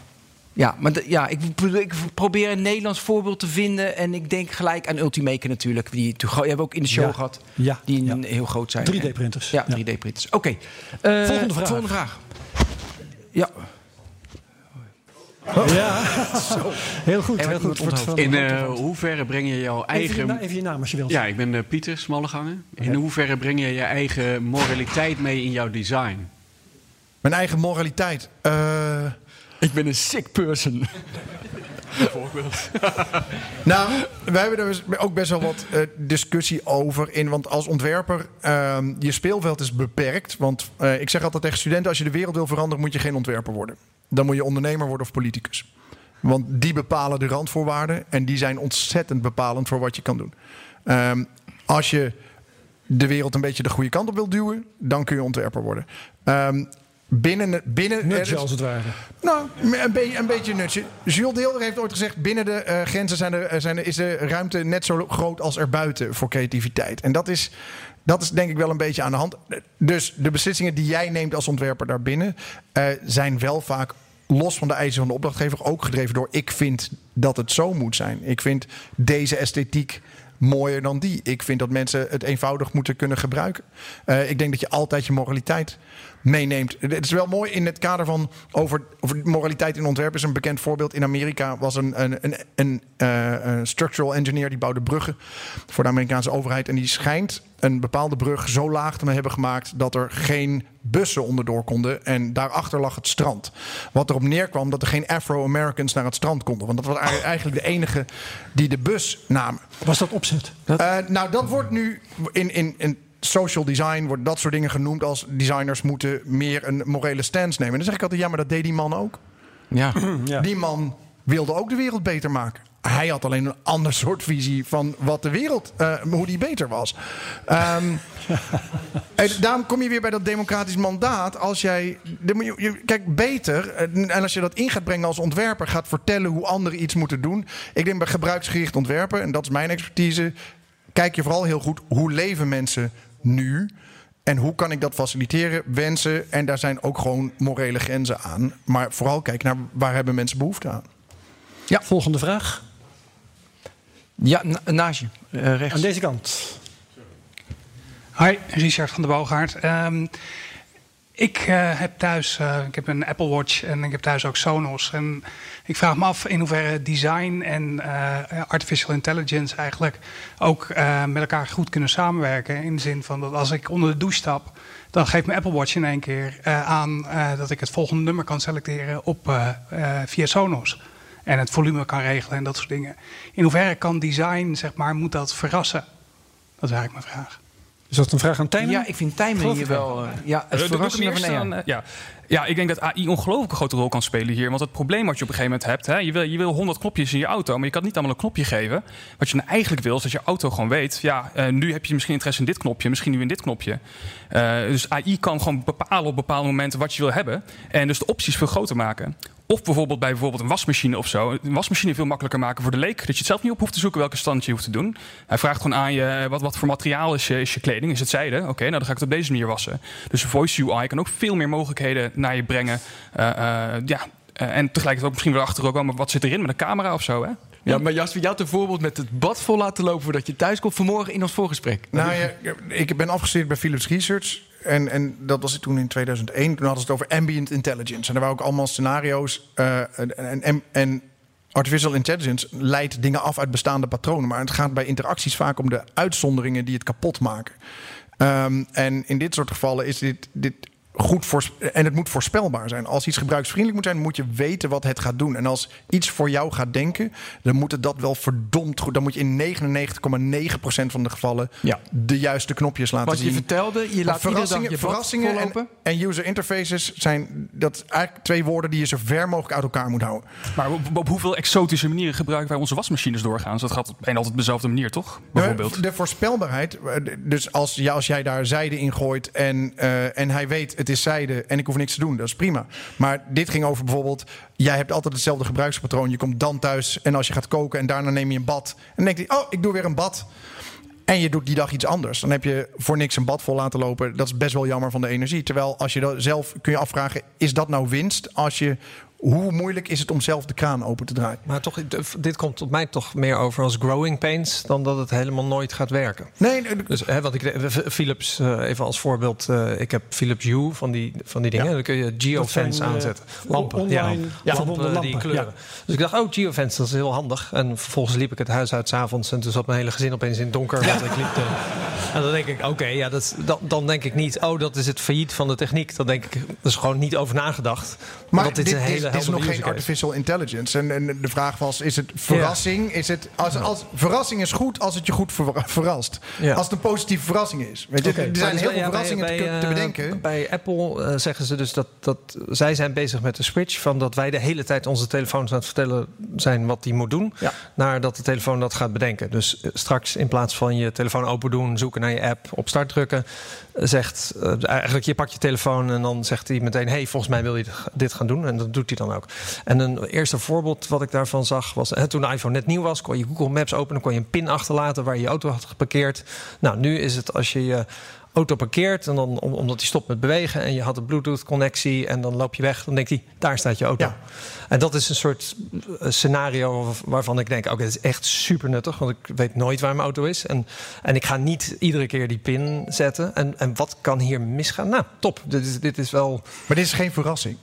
Ja, maar ja, ik, ik, probeer een Nederlands voorbeeld te vinden. En ik denk gelijk aan Ultimaker natuurlijk. Die hebben we ook in de show gehad. Ja, die heel groot zijn. 3D-printers. Ja, 3D-printers. Oké. Uh, volgende vraag. Volgende vraag. Ja. Ja, heel goed. Heel goed. In uh, hoeverre breng je jouw eigen... Even je, even je naam als je wilt. Ja, ik ben uh, Pieter Smallegangen. In hoeverre breng je je eigen moraliteit mee in jouw design? Mijn eigen moraliteit? Uh, ik ben een sick person. Bijvoorbeeld. nou, wij hebben er dus ook best wel wat uh, discussie over. In, want als ontwerper, uh, je speelveld is beperkt. Want uh, ik zeg altijd tegen studenten: als je de wereld wil veranderen, moet je geen ontwerper worden. Dan moet je ondernemer worden of politicus. Want die bepalen de randvoorwaarden. En die zijn ontzettend bepalend voor wat je kan doen. Um, als je de wereld een beetje de goede kant op wil duwen, dan kun je ontwerper worden. Um, binnen... binnen nutje, als het ware. Nou, een, be een beetje nutje. Jules Deelder heeft ooit gezegd... binnen de uh, grenzen zijn er, zijn er, is de ruimte net zo groot als er buiten voor creativiteit. En dat is, dat is denk ik wel een beetje aan de hand. Dus de beslissingen die jij neemt als ontwerper daarbinnen... Uh, zijn wel vaak los van de eisen van de opdrachtgever... ook gedreven door ik vind dat het zo moet zijn. Ik vind deze esthetiek mooier dan die. Ik vind dat mensen het eenvoudig moeten kunnen gebruiken. Uh, ik denk dat je altijd je moraliteit meeneemt. Het is wel mooi in het kader van over, over moraliteit in ontwerp. Is een bekend voorbeeld. In Amerika was een, een, een, een, uh, een structural engineer die bouwde bruggen voor de Amerikaanse overheid. En die schijnt een bepaalde brug zo laag te hebben gemaakt dat er geen bussen onderdoor konden. En daarachter lag het strand. Wat erop neerkwam dat er geen Afro-Americans naar het strand konden. Want dat was eigenlijk de enige die de bus namen. Was dat opzet? Uh, nou, dat wordt nu in, in, in social design wordt dat soort dingen genoemd als designers moeten meer een morele stance nemen. En dan zeg ik altijd, ja, maar dat deed die man ook. Ja. ja. Die man wilde ook de wereld beter maken. Hij had alleen een ander soort visie van wat de wereld, uh, hoe die beter was. Um, en daarom kom je weer bij dat democratisch mandaat. Als jij, de, je, kijk, beter, en als je dat in gaat brengen als ontwerper, gaat vertellen hoe anderen iets moeten doen. Ik denk bij gebruiksgericht ontwerpen, en dat is mijn expertise, kijk je vooral heel goed hoe leven mensen nu. En hoe kan ik dat faciliteren? Wensen. En daar zijn ook gewoon morele grenzen aan. Maar vooral kijk naar waar hebben mensen behoefte aan. Ja, volgende vraag. Ja, naast je, uh, rechts. Aan deze kant. Hi, Richard van der Boogaard. Um, ik uh, heb thuis, uh, ik heb een Apple Watch en ik heb thuis ook Sonos. En ik vraag me af in hoeverre design en uh, artificial intelligence eigenlijk ook met elkaar goed kunnen samenwerken. In de zin van dat als ik onder de douche stap, dan geeft mijn Apple Watch in één keer aan dat ik het volgende nummer kan selecteren op, via Sonos. En het volume kan regelen en dat soort dingen. In hoeverre kan design, zeg maar, moet dat verrassen? Dat is eigenlijk mijn vraag. Is dat een vraag aan Tijmen? Ja, ik vind Tijmen hier wel... Uh, ja, het verrassende van ja. Ja, ik denk dat AI ongelooflijk een grote rol kan spelen hier. Want het probleem wat je op een gegeven moment hebt... Hè, je, wil, je wil 100 knopjes in je auto, maar je kan niet allemaal een knopje geven. Wat je nou eigenlijk wil, is dat je auto gewoon weet... ja, uh, nu heb je misschien interesse in dit knopje, misschien nu in dit knopje. Uh, dus AI kan gewoon bepalen op bepaalde momenten wat je wil hebben. En dus de opties veel groter maken. Of bijvoorbeeld bij bijvoorbeeld een wasmachine of zo. Een wasmachine veel makkelijker maken voor de leek. Dat je het zelf niet op hoeft te zoeken welke stand je hoeft te doen. Hij vraagt gewoon aan je, wat, wat voor materiaal is je, is je kleding? Is het zijde? Oké, nou dan ga ik het op deze manier wassen. Dus voice UI kan ook veel meer mogelijkheden naar je brengen. Uh, uh, ja, uh, en tegelijkertijd ook misschien weer achter ook wel, maar wat zit erin met een camera of zo, hè? Ja, maar Jasper, je had een voorbeeld met het bad vol laten lopen voordat je thuis komt vanmorgen in ons voorgesprek. Nou ja, ik ben afgestudeerd bij Philips Research. En, en dat was toen in 2001. Toen hadden ze het over ambient intelligence. En er waren ook allemaal scenario's. Uh, en, en, en artificial intelligence leidt dingen af uit bestaande patronen. Maar het gaat bij interacties vaak om de uitzonderingen die het kapot maken. Um, en in dit soort gevallen is dit, dit goed voor, en het moet voorspelbaar zijn. Als iets gebruiksvriendelijk moet zijn, moet je weten wat het gaat doen. En als iets voor jou gaat denken, dan moet het dat wel verdomd goed. Dan moet je in 99,9% van de gevallen Ja. de juiste knopjes laten Wat zien. je vertelde, je laat verrassingen, je verrassingen en, en user interfaces zijn dat eigenlijk twee woorden die je zo ver mogelijk uit elkaar moet houden. Maar op, op hoeveel exotische manieren gebruiken wij onze wasmachines doorgaans? Dat gaat bijna altijd op dezelfde manier, toch? Bijvoorbeeld. De voorspelbaarheid. eh, Dus als, ja, als jij daar zijde in gooit en, eh, en hij weet het is zijde en ik hoef niks te doen, dat is prima. Maar dit ging over bijvoorbeeld, jij hebt altijd hetzelfde gebruikspatroon. Je komt dan thuis en als je gaat koken en daarna neem je een bad. En denkt hij, oh, ik doe weer een bad. En je doet die dag iets anders. Dan heb je voor niks een bad vol laten lopen. Dat is best wel jammer van de energie. Terwijl als je dat zelf kun je afvragen, is dat nou winst? Als je, hoe moeilijk is het om zelf de kraan open te draaien? Maar toch, dit komt tot mij toch meer over als growing pains dan dat het helemaal nooit gaat werken. Nee, nee, Dus hè, wat ik Philips eh, even als voorbeeld. eh, ik heb Philips Hue van die, van die dingen. Ja. Dan kun je geofence zijn, eh, aanzetten. Lampen. online ja, lampen die kleuren. Dus ik dacht, oh, geofence, dat is heel handig. En vervolgens liep ik het huis uit s'avonds. En toen zat mijn hele gezin opeens in het donker. Want ik liep, eh, en dan denk ik, oké, ja, dat, dan, dan denk ik niet, oh, dat is het failliet van de techniek. Dan denk ik, dat is gewoon niet over nagedacht. Maar Want dit, is een hele is, dit is nog geen artificial intelligence. En, en de vraag was, is het verrassing? Is het, als, als, verrassing is goed als het je goed ver- verrast. Ja. Als het een positieve verrassing is. Weet je, er zijn dus heel bij- veel bij- verrassingen te, bij, te eh, bedenken. Bij Apple eh, zeggen ze dus dat, dat zij zijn bezig met de switch van dat wij de hele tijd onze telefoons aan het vertellen zijn wat die moet doen, Ja. naar dat de telefoon dat gaat bedenken. Dus eh, straks in plaats van je telefoon open doen, zoeken naar je app, op start drukken, zegt eigenlijk je pakt je telefoon en dan zegt hij meteen, hey, volgens mij wil je dit gaan doen en dat doet hij dan ook. En een eerste voorbeeld wat ik daarvan zag was, hè, toen de iPhone net nieuw was, kon je Google Maps openen, kon je een pin achterlaten waar je je auto had geparkeerd. Nou, nu is het als je je auto parkeert en dan om- omdat hij stopt met bewegen en je had een Bluetooth connectie en dan loop je weg, dan denkt hij daar staat je auto. Ja. En dat is een soort eh, scenario waar- waarvan ik denk, oké, dat is echt super nuttig, want ik weet nooit waar mijn auto is en en ik ga niet iedere keer die pin zetten. En, en wat kan hier misgaan? Nou, top. Dit is, dit is wel. Maar dit is geen verrassing.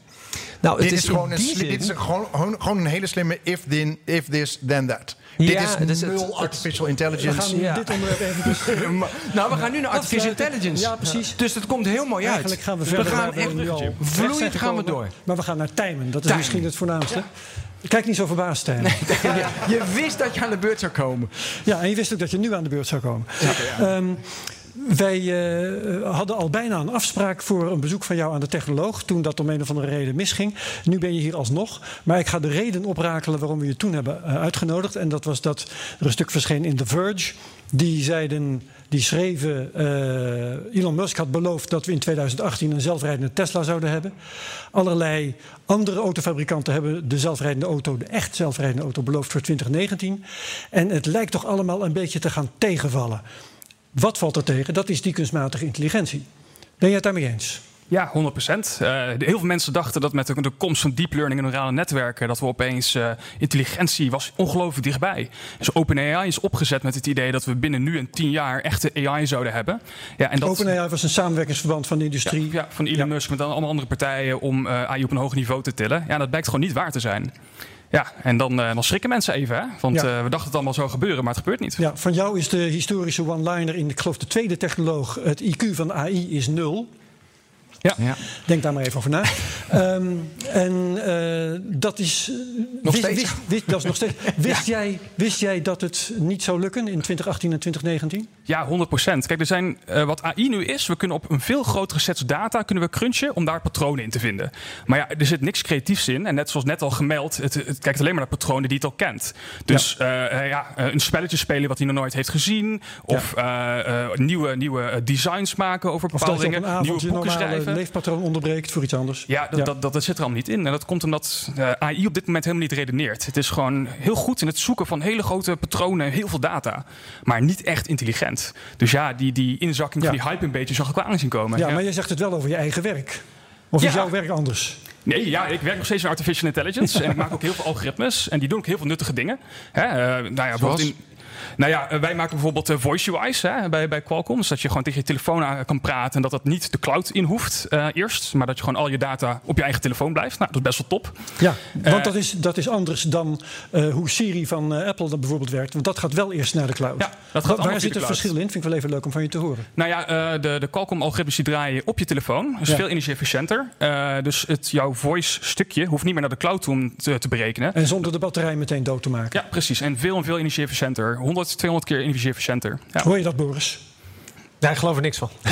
Nou, het dit is, gewoon een, zin- dit is een, gewoon, gewoon, gewoon een hele slimme if, then, if this, then that. dit Ja, is het is nul het- artificial We intelligence. gaan nu Ja. dit onderwerp even... Nou, we gaan nu naar artificial intelligence. Ja, precies. Dus dat komt heel mooi uit. Eigenlijk gaan we verder gaan we echt terecht zijn vloeiend gaan we door. Maar we gaan naar Tijmen. Dat is misschien het voornaamste. Kijk niet zo verbaasd. Ja, je wist dat je aan de beurt zou komen. Ja, en je wist ook dat je nu aan de beurt zou komen. Ehm, wij eh, hadden al bijna een afspraak voor een bezoek van jou aan de technoloog. Toen dat om een of andere reden misging. Nu ben je hier alsnog. Maar ik ga de reden oprakelen waarom we je toen hebben eh, uitgenodigd. En dat was dat er een stuk verscheen in The Verge. Die zeiden, die schreven. eh, Elon Musk had beloofd dat we in 2018 een zelfrijdende Tesla zouden hebben. Allerlei andere autofabrikanten hebben de zelfrijdende auto, de echt zelfrijdende auto, beloofd voor 2019. En het lijkt toch allemaal een beetje te gaan tegenvallen. Wat valt er tegen? Dat is die kunstmatige intelligentie. Ben je het daarmee eens? Ja, 100 procent. heel veel mensen dachten dat met de, de komst van deep learning en neurale netwerken... dat we opeens eh, intelligentie was ongelooflijk dichtbij. Dus OpenAI is opgezet met het idee dat we binnen nu en tien jaar echte AI zouden hebben. Ja, en dat, OpenAI was een samenwerkingsverband van de industrie. Ja, ja, van Elon Musk met allemaal andere partijen om eh, AI op een hoog niveau te tillen. Ja, dat blijkt gewoon niet waar te zijn. Ja, en dan, eh, dan schrikken mensen even, hè? Want Ja. eh, we dachten het allemaal zou gebeuren, maar het gebeurt niet. Ja, van jou is de historische one-liner in, ik geloof, de tweede technoloog. Het IQ van AI is nul. Ja. Ja. Denk daar maar even over na. Ehm, en eh, dat is. Nog wist, steeds. Wist, wist- dat is nog steeds. Wist, jij, wist jij dat het niet zou lukken in 2018 en 2019? Ja, 100% Kijk, er zijn, eh, wat AI nu is, we kunnen op een veel grotere sets data kunnen we crunchen om daar patronen in te vinden. Maar ja, er zit niks creatiefs in. En net zoals net al gemeld, het, het kijkt alleen maar naar patronen die het al kent. Dus ja, ja eh, een spelletje spelen wat hij nog nooit heeft gezien. Of eh, eh, nieuwe, nieuwe designs maken over bepaalde dingen. Nieuwe boeken normale schrijven. Leefpatroon onderbreekt voor iets anders? Ja, dat, Dat, dat, dat zit er allemaal niet in. En dat komt omdat eh, AI op dit moment helemaal niet redeneert. Het is gewoon heel goed in het zoeken van hele grote patronen en heel veel data. Maar niet echt intelligent. Dus ja, die, die inzakking Ja. van die hype een beetje zag ik wel aan zien komen. Ja, maar je zegt het wel over je eigen werk. Of is jouw werk anders? Nee, ja, ik werk nog steeds in artificial intelligence. en ik maak ook heel veel algoritmes. En die doen ook heel veel nuttige dingen. Hè, eh, nou ja, bijvoorbeeld in, Nou ja, wij maken bijvoorbeeld voice UI's hè, bij, bij Qualcomm. Dus dat je gewoon tegen je telefoon aan kan praten en dat dat niet de cloud in hoeft eerst. Maar dat je gewoon al je data op je eigen telefoon blijft. Nou, dat is best wel top. Ja, want dat, is, dat is anders dan hoe Siri van Apple dat bijvoorbeeld werkt. Want dat gaat wel eerst naar de cloud. Ja, dat gaat Waar zit het verschil in? Vind ik wel even leuk om van je te horen. Nou ja, de, de Qualcomm-algoritmes die draaien op je telefoon. Dat is veel energie-efficiënter. dus het, jouw voice-stukje hoeft niet meer naar de cloud toe om te, te, berekenen. En zonder de batterij meteen dood te maken. Ja, precies. En veel en veel energie-efficiënter. 100, 200 keer energie-efficiënter. Ja. Hoor je dat, Boris? Daar geloof ik niks van.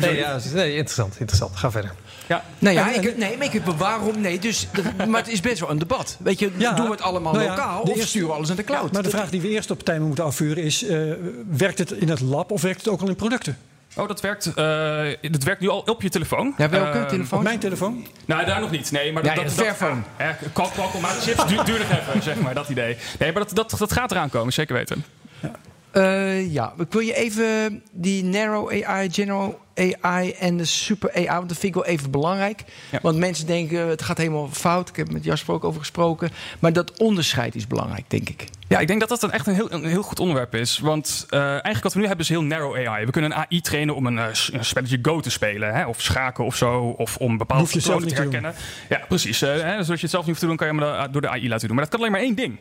nee, ja, nee, interessant, interessant. Ga verder. Ja. Nou ja, ik, nee, maar ik, waarom? Nee, dus, maar het is best wel een debat. Weet je, doen we het allemaal nou ja, lokaal of sturen we alles in de cloud? Maar de vraag die we eerst op tijd moeten afvuren is... Uh, werkt het in het lab of werkt het ook al in producten? Oh, dat werkt, uh, dat werkt nu al op je telefoon. Ja, welke uh, telefoon? Op mijn telefoon? Nou, daar nog niet. Nee, maar ja, dat, dat. Ja, Qualcomm maakt chips, duur, duur even, zeg maar, dat idee. Nee, maar dat, dat, dat gaat eraan komen, zeker weten. Ja. Uh, ja, ik wil je even die narrow AI, general AI en de super AI, want dat vind ik wel even belangrijk. Ja. Want mensen denken, het gaat helemaal fout. Ik heb met Jasper ook over gesproken. Maar dat onderscheid is belangrijk, denk ik. Ja, ik denk dat dat een echt een heel, een heel goed onderwerp is. Want uh, eigenlijk wat we nu hebben is heel narrow AI. We kunnen een AI trainen om een, uh, een spelletje Go te spelen. Hè? Of schaken of zo. Of om bepaalde patronen te herkennen. Ja, precies. Uh, hè? Dus als je het zelf niet hoeft te doen, kan je hem door de AI laten doen. Maar dat kan alleen maar één ding.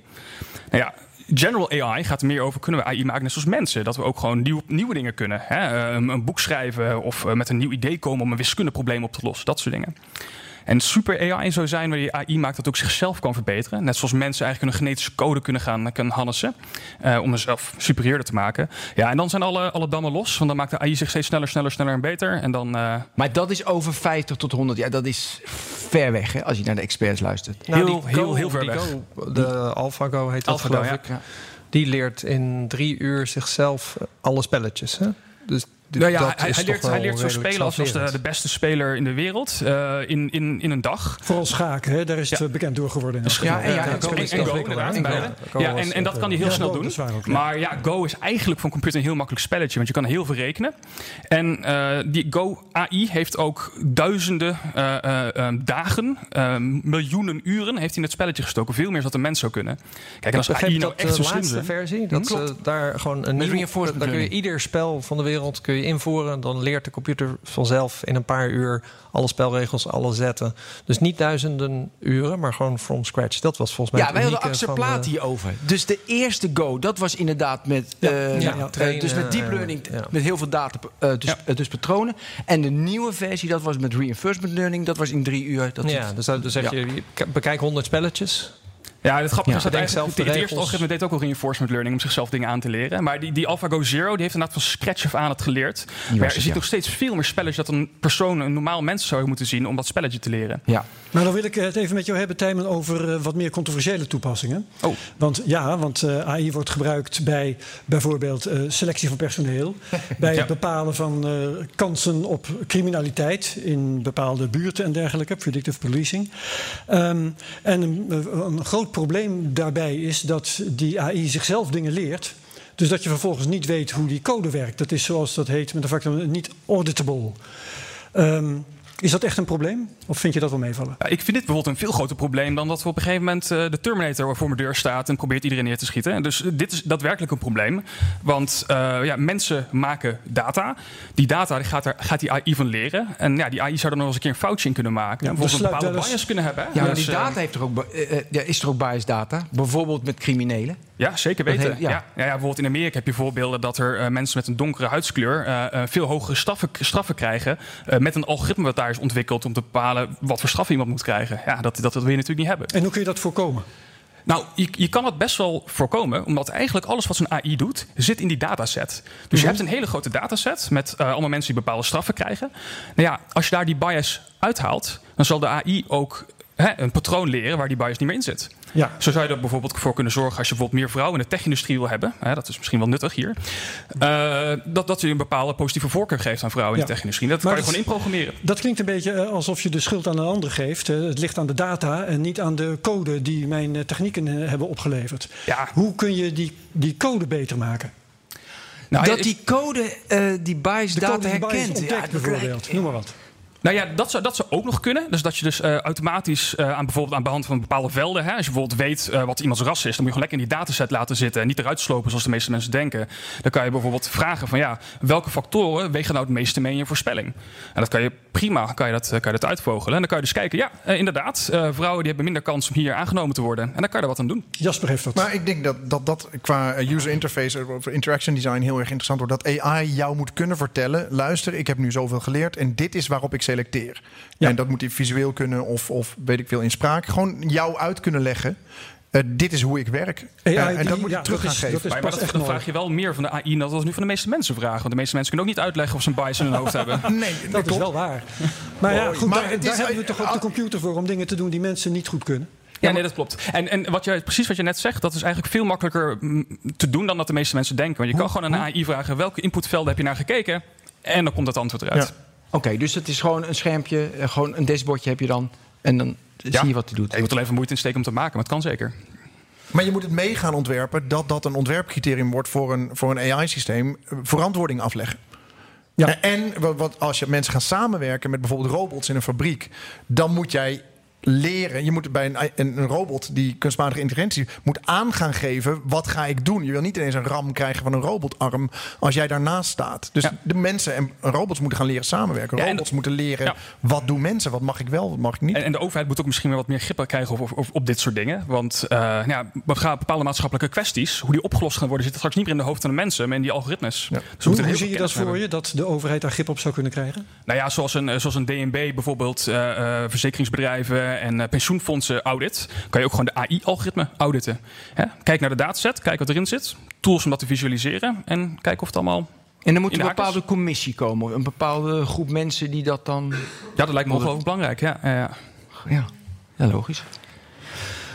Nou ja, General AI gaat er meer over, kunnen we AI maken net zoals mensen? Dat we ook gewoon nieuw, nieuwe dingen kunnen. Hè? Een, een, boek schrijven of met een nieuw idee komen om een wiskundeprobleem op te lossen. Dat soort dingen. En super AI zou zijn waar je AI maakt dat ook zichzelf kan verbeteren. Net zoals mensen eigenlijk hun genetische code kunnen gaan kunnen harnessen. Uh, om zichzelf superieurder te maken. Ja, en dan zijn alle, alle dammen los. Want dan maakt de AI zich steeds sneller, sneller, sneller en beter. En dan, uh... Maar dat is over 50 tot 100 jaar. Dat is ver weg hè, als je naar de experts luistert. Nou, heel, heel, heel ver weg. Go, de AlphaGo heet dat geloof ik. Ja. Die leert in drie uur zichzelf alle spelletjes. Hè? Dus nou ja, hij, hij, leert, hij leert zo spelen als, als de, de, beste speler in de wereld uh, in, in, in een dag. Vooral schaken, hè? daar is het ja. bekend door geworden. Ja, en, ja, en, Go, Ja, en, en dat kan hij heel snel doen. Maar ja, Go is eigenlijk voor een computer een heel makkelijk spelletje, want je kan heel veel rekenen. En uh, die Go AI heeft ook duizenden uh, dagen, miljoenen uren heeft hij in het spelletje gestoken. Veel meer dan een mens zou kunnen. Kijk, en als AI nou echt zo slim is. versie, dat daar gewoon een daar kun je ieder spel van de wereld kun je invoeren. Dan leert de computer vanzelf in een paar uur alle spelregels, alle zetten. Dus niet duizenden uren, maar gewoon from scratch. Dat was volgens mij. Ja, wij hadden Axel Plaat hierover. Dus de eerste Go, dat was inderdaad met, ja, uh, ja, met, trainen, dus met deep learning, met heel veel data, uh, dus, uh, dus patronen. En de nieuwe versie, dat was met reinforcement learning. Dat was in drie uur. Dat ja, dus, dus zeg je, bekijk 100 spelletjes. Ja, het grappige is dat eigenlijk het, eerste algoritme deed ook al reinforcement learning om zichzelf dingen aan te leren. Maar die, die AlphaGo Zero die heeft inderdaad van scratch af aan het geleerd. maar je ziet nog steeds veel meer spelletjes dat een persoon, een normaal mens zou moeten zien om dat spelletje te leren. Ja. Maar dan wil ik het even met jou hebben, Tijmen, over uh, wat meer controversiële toepassingen. Oh. Want ja, want uh, AI wordt gebruikt bij bijvoorbeeld selectie van personeel, bij ja. het bepalen van kansen op criminaliteit in bepaalde buurten en dergelijke, predictive policing. Um, en een, een groot probleem daarbij is dat die AI zichzelf dingen leert. Dus dat je vervolgens niet weet hoe die code werkt. Dat is zoals dat heet met de factor niet auditable. Um, is dat echt een probleem? Of vind je dat wel meevallen? Ja, ik vind dit bijvoorbeeld een veel groter probleem dan dat we op een gegeven moment uh, de Terminator voor mijn deur staat en probeert iedereen neer te schieten. Dus uh, dit is daadwerkelijk een probleem. Want uh, ja, mensen maken data. Die data die gaat, er, gaat die AI van leren. En ja, die AI zou er nog eens een keer een foutje in kunnen maken. Ja, bijvoorbeeld een bepaalde bias kunnen hebben. Ja, dus, die data heeft er ook, is er ook bias data? Bijvoorbeeld met criminelen? Ja, zeker weten. Ja. Ja. Ja, bijvoorbeeld in Amerika heb je voorbeelden dat er mensen met een donkere huidskleur veel hogere straffen, straffen krijgen met een algoritme wat daar is ontwikkeld om te bepalen wat voor straf iemand moet krijgen. Ja, dat, dat, dat wil je natuurlijk niet hebben. En hoe kun je dat voorkomen? Nou, je, je kan het best wel voorkomen, omdat eigenlijk alles wat zo'n AI doet, zit in die dataset. Dus je hebt een hele grote dataset met uh, allemaal mensen die bepaalde straffen krijgen. Nou ja, als je daar die bias uithaalt, dan zal de AI ook hè, een patroon leren waar die bias niet meer in zit. Ja. Zo zou je er bijvoorbeeld voor kunnen zorgen als je bijvoorbeeld meer vrouwen in de tech-industrie wil hebben. Hè, dat is misschien wel nuttig hier. Uh, dat, dat je een bepaalde positieve voorkeur geeft aan vrouwen in de tech-industrie. Dat maar kan je gewoon inprogrammeren. Dat klinkt een beetje eh, alsof je de schuld aan een ander geeft. Het ligt aan de data en niet aan de code die mijn eh, technieken hebben opgeleverd. Ja. Hoe kun je die, die code beter maken? Nou, dat die code uh, die bias data herkent. Ontdekt, ja, bijvoorbeeld. Noem maar wat. Nou ja, dat zou, dat zou ook nog kunnen. Dus dat je dus uh, automatisch uh, aan bijvoorbeeld aan de hand van bepaalde velden, hè, als je bijvoorbeeld weet uh, wat iemands ras is, dan moet je gewoon lekker in die dataset laten zitten en niet eruit slopen zoals de meeste mensen denken. Dan kan je bijvoorbeeld vragen van ja, welke factoren wegen nou het meeste mee in je voorspelling? En dat kan je prima, kan je dat, kan je dat uitvogelen. En dan kan je dus kijken, ja, inderdaad, vrouwen die hebben minder kans om hier aangenomen te worden. En dan kan je er wat aan doen. Jasper heeft dat. Maar ik denk dat dat, dat qua user interface of interaction design heel erg interessant wordt. Dat AI jou moet kunnen vertellen, luister, ik heb nu zoveel geleerd en dit is waarop ik selecteer. Ja. En dat moet hij visueel kunnen of, of weet ik veel in spraak. Gewoon jou uit kunnen leggen. Uh, dit is hoe ik werk. AI, uh, en die, dat moet je ja, terug gaan is, geven. maar, maar dat, dan vraag je wel meer van de AI dan dat nu van de meeste mensen vragen. Want de meeste mensen kunnen ook niet uitleggen of ze een bias in hun hoofd hebben. Nee, dat, dat is wel waar. Maar ja, goed, maar daar, is- hebben we toch ook de computer voor om dingen te doen die mensen niet goed kunnen. Ja, nee, dat klopt. En, en wat je, precies wat je net zegt, dat is eigenlijk veel makkelijker mm, te doen dan dat de meeste mensen denken. Want je kan gewoon aan een AI vragen welke inputvelden heb je naar gekeken. En dan komt het antwoord eruit. Ja. Oké, dus het is gewoon een schermpje, eh, gewoon een dashboardje heb je dan. En dan zie je wat hij doet. Je moet er even moeite in steken om te maken, maar het kan zeker. Maar je moet het mee gaan ontwerpen dat dat een ontwerpcriterium wordt voor een, voor een AI-systeem. Verantwoording afleggen. Ja. En wat, wat als je mensen gaan samenwerken met bijvoorbeeld robots in een fabriek, dan moet jij leren. Je moet bij een, een, een robot die kunstmatige intelligentie moet aan gaan geven. Wat ga ik doen? Je wil niet ineens een ram krijgen van een robotarm als jij daarnaast staat. Dus Ja. de mensen en robots moeten gaan leren samenwerken. Ja, robots moeten leren Ja. wat doen mensen? Wat mag ik wel? Wat mag ik niet? En, en de overheid moet ook misschien weer wat meer grip krijgen op, op, op dit soort dingen. Want eh, ja, we gaan bepaalde maatschappelijke kwesties, hoe die opgelost gaan worden, zit straks niet meer in de hoofden van de mensen, maar in die algoritmes. Ja. Dus Hoe, zie je dat voor hebben. je, dat de overheid daar grip op zou kunnen krijgen? Nou ja, zoals een, eh, zoals een DNB bijvoorbeeld, eh, eh, verzekeringsbedrijven en eh, pensioenfondsen audit, kan je ook gewoon de AI-algoritme auditen. Hè? Kijk naar de dataset, kijk wat erin zit, tools om dat te visualiseren en kijk of het allemaal. En dan moet een bepaalde commissie komen. of Een bepaalde groep mensen die dat dan... Ja, dat lijkt me ongelooflijk belangrijk. Ja, ja, ja. Ja, ja logisch.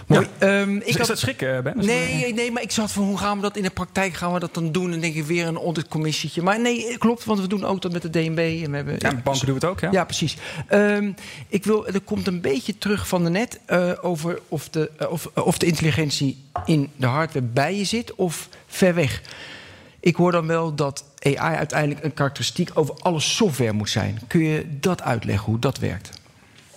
Mooi. Ehm, ik Is, had- dat schrikken, Ben? Nee, nee, maar ik zat van hoe gaan we dat in de praktijk gaan we dat dan doen? En dan denk ik weer een auditcommissietje. Maar nee, klopt, want we doen ook dat met de DNB. En we hebben, Ja, banken doen het ook, ja. Ja, precies. Ehm, ik wil, er komt een beetje terug van de net eh, over of de, eh, of, of de intelligentie in de hardware bij je zit of ver weg. Ik hoor dan wel dat AI uiteindelijk een karakteristiek over alle software moet zijn. Kun je dat uitleggen hoe dat werkt?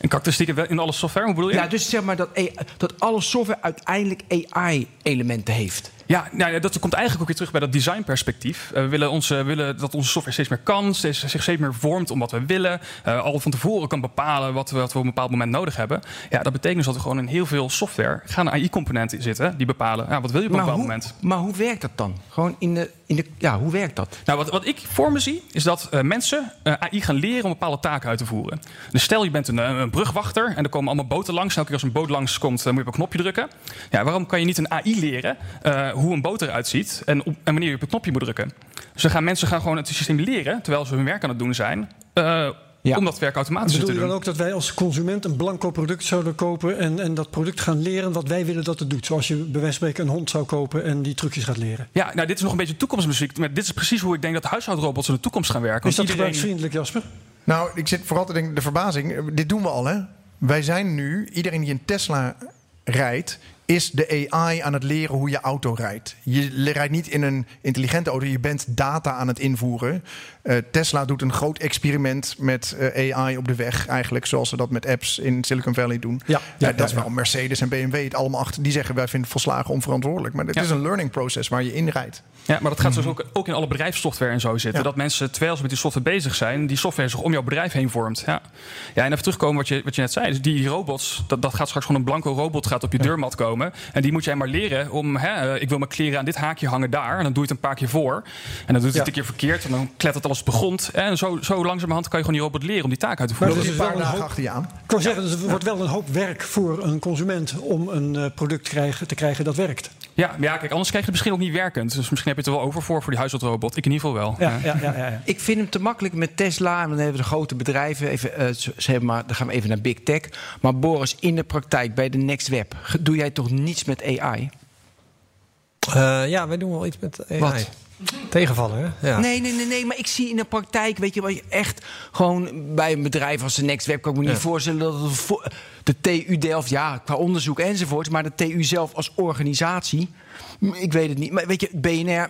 En karakteristieken in alle software, hoe bedoel je? Ja, dus zeg maar dat, dat alle software uiteindelijk AI-elementen heeft. Ja, nou, dat komt eigenlijk ook weer terug bij dat designperspectief. Eh, we willen, onze, willen dat onze software steeds meer kan, steeds, zich steeds meer vormt om wat we willen. eh, al van tevoren kan bepalen wat we, wat we op een bepaald moment nodig hebben. Ja, dat betekent dus dat er gewoon in heel veel software gaan AI-componenten zitten die bepalen ja, wat wil je op een Maar bepaald hoe, moment. maar hoe werkt dat dan? Gewoon in de, in de. Ja, hoe werkt dat? Nou, wat, wat ik voor me zie, is dat eh, mensen AI gaan leren om bepaalde taken uit te voeren. Dus stel je bent een, een brugwachter en er komen allemaal boten langs. En elke keer als een boot langskomt, dan moet je op een knopje drukken. Ja, waarom kan je niet een AI leren hoe een boot eruit ziet en, op, en wanneer je op het knopje moet drukken? Dus dan gaan mensen gaan gewoon het systeem leren, terwijl ze hun werk aan het doen zijn, eh, Ja. om dat werk automatisch Bedoel te je doen. dan ook dat wij als consument een blanco product zouden kopen en, en dat product gaan leren wat wij willen dat het doet? Zoals je bij wijze van spreken een hond zou kopen en die trucjes gaat leren. Ja, nou, dit is nog een beetje toekomstmuziek. Maar dit is precies hoe ik denk dat huishoudrobots in de toekomst gaan werken. Is dat iedereen- gebruiksvriendelijk, Jasper? Nou, ik zit vooral te denken, de verbazing. eh, Dit doen we al, hè? Wij zijn nu, iedereen die een Tesla rijdt, is de AI aan het leren hoe je auto rijdt. Je rijdt niet in een intelligente auto, je bent data aan het invoeren. Eh, Tesla doet een groot experiment met eh, AI op de weg, eigenlijk, zoals ze dat met apps in Silicon Valley doen. Ja, Ja, ja, dat is ja. wel Mercedes en BMW het allemaal achter. Die zeggen wij vinden het volslagen onverantwoordelijk. Maar het Ja. is een learning process waar je in rijdt. Ja, maar dat gaat dus ook, ook in alle bedrijfssoftware en zo zitten. Ja. Dat mensen, terwijl ze met die software bezig zijn, die software zich om jouw bedrijf heen vormt. Ja, ja en even terugkomen wat je, wat je net zei. Dus die robots, dat, dat gaat straks gewoon een blanco robot gaat op je deurmat komen. En die moet jij maar leren om, hè, eh, ik wil mijn kleren aan dit haakje hangen daar. En dan doe je het een paar keer voor. En dan doet het Ja. een keer verkeerd. En dan klettert alles op de grond. En zo, zo langzamerhand kan je gewoon die robot leren om die taak uit te Maar voeren. dat Dus is een wel paar een dagen hoop- achter je aan. Ik kan zeggen, dus er wordt wel een hoop werk voor een consument om een eh, product krijgen, te krijgen dat werkt. Ja, maar ja, kijk, anders krijg je het misschien ook niet werkend. Dus misschien heb je het er wel over voor, voor die huishoudrobot. Ik in ieder geval wel. Ja, ja, ja, ja, ja. Ik vind hem te makkelijk met Tesla. En dan hebben we de grote bedrijven. Even, eh, ze ze hebben maar, dan gaan we even naar Big Tech. Maar Boris, in de praktijk bij de Next Web, doe jij toch niets met AI? Eh, ja, wij doen wel iets met AI. Wat? Tegenvallen, hè? Ja. Nee, nee, nee, nee, maar ik zie in de praktijk, weet je, wat je echt gewoon bij een bedrijf als de Next Web kan ik me niet voorstellen dat het voor de TU Delft, ja, qua onderzoek enzovoort, maar de TU zelf als organisatie ik weet het niet. Maar weet je, BNR,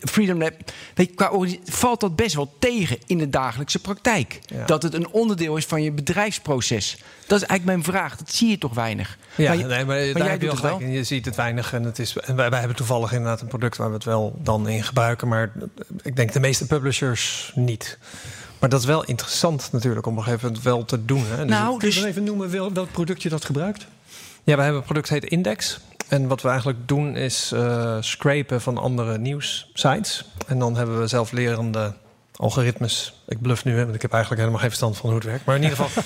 Freedom Lab, weet je, qua valt dat best wel tegen in de dagelijkse praktijk. Dat het een onderdeel is van je bedrijfsproces. Dat is eigenlijk mijn vraag. Dat zie je toch weinig. Ja, maar, nee, maar, maar jij doet het wel. Je ziet het weinig en het is. En wij, wij, hebben toevallig inderdaad een product waar we het wel dan in gebruiken, maar ik denk de meeste publishers niet. Maar dat is wel interessant natuurlijk om nog even wel te doen. Hè. Dus nou, kun je dus... even noemen welk product je dat gebruikt? Ja, wij hebben een product heet Index. En wat we eigenlijk doen is uh, scrapen van andere nieuwssites. En dan hebben we zelflerende algoritmes. Ik bluff nu, hè, want ik heb eigenlijk helemaal geen verstand van hoe het werkt. Maar in ieder geval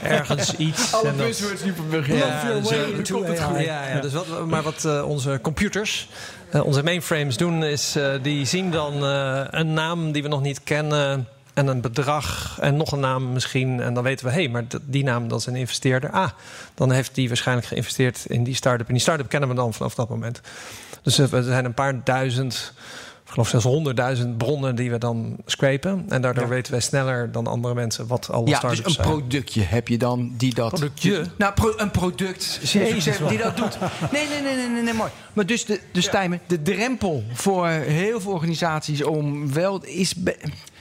ergens iets. Alle buzzwords die ja, dus, uh, ja, ja, dus wat, maar wat uh, onze computers, onze mainframes doen, is die zien dan een naam die we nog niet kennen en een bedrag en nog een naam misschien. En dan weten we, hé, hey, maar die naam dat is een investeerder. Ah, dan heeft die waarschijnlijk geïnvesteerd in die start-up. En die start-up kennen we dan vanaf dat moment. Dus er zijn een paar duizend, ik geloof zelfs honderdduizend bronnen die we dan scrapen. En daardoor weten wij sneller dan andere mensen wat alle ja, start-ups dus een productje heb je dan die dat... Productje? Nou, een product Jezus, die dat doet. Nee, nee, nee, nee, nee, nee mooi. Maar dus, de, dus Tijmen, de drempel voor heel veel organisaties om wel... is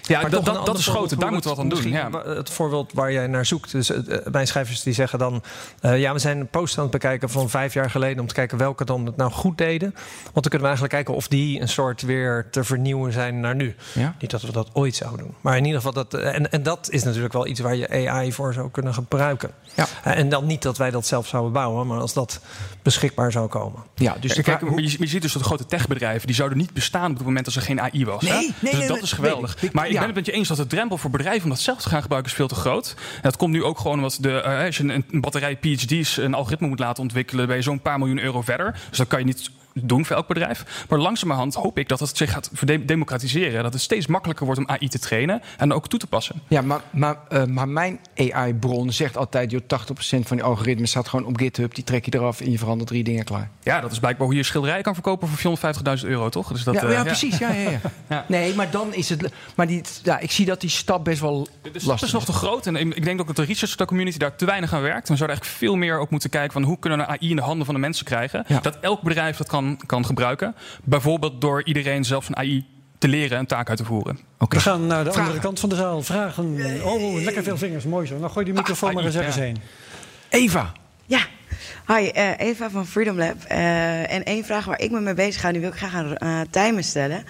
ja, dat, dat, is groter. Daar moeten we wat aan doen. Ja. Het voorbeeld waar jij naar zoekt. Dus uh, mijn schrijvers die zeggen dan... Uh, ja, we zijn een post aan het bekijken van vijf jaar geleden... om te kijken welke dan het nou goed deden. Want dan kunnen we eigenlijk kijken of die een soort weer te vernieuwen zijn naar nu. Ja? Niet dat we dat ooit zouden doen. Maar in ieder geval, dat, en, en dat is natuurlijk wel iets waar je AI voor zou kunnen gebruiken. Ja. en dan niet dat wij dat zelf zouden bouwen... maar als dat beschikbaar zou komen. Ja, dus kijk, je, je ziet dus dat grote techbedrijven... die zouden niet bestaan op het moment dat er geen AI was. Nee, nee, dus nee, dat is geweldig. maar ben het met je eens dat de drempel voor bedrijven om dat zelf te gaan gebruiken is veel te groot. En dat komt nu ook gewoon omdat de, uh, als je een, een batterij PhD's een algoritme moet laten ontwikkelen, ben je zo'n paar miljoen euro verder. Dus dat kan je niet doen voor elk bedrijf. Maar langzamerhand hoop ik dat het zich gaat democratiseren. Dat het steeds makkelijker wordt om AI te trainen en ook toe te passen. Ja, maar, maar, uh, maar mijn AI-bron zegt altijd... joh, 80% van die algoritmes staat gewoon op GitHub. Die trek je eraf en je verandert drie dingen klaar. Ja, dat is blijkbaar hoe je schilderij kan verkopen voor 450.000 euro, toch? Dus dat, ja, uh, ja, precies. Ja, ja, ja. Nee, maar dan is het... Maar die, ja, ik zie dat die stap best wel dus lastig is. is nog te groot. En ik denk ook dat de research community daar te weinig aan werkt. We zouden eigenlijk veel meer ook moeten kijken... van hoe kunnen we AI in de handen van de mensen krijgen. Dat elk bedrijf dat kan, kan gebruiken. Bijvoorbeeld door iedereen zelf een AI te leren en taak uit te voeren. Okay. We gaan naar de andere kant van de zaal. Vragen. Oh, lekker veel vingers. Mooi zo. Nou, gooi die microfoon maar eens ergens heen. Eva. Ja. Hi, uh, Eva van Freedom Lab. Uh, en één vraag waar ik me mee bezig ga, die wil ik graag aan uh, Tijmen stellen.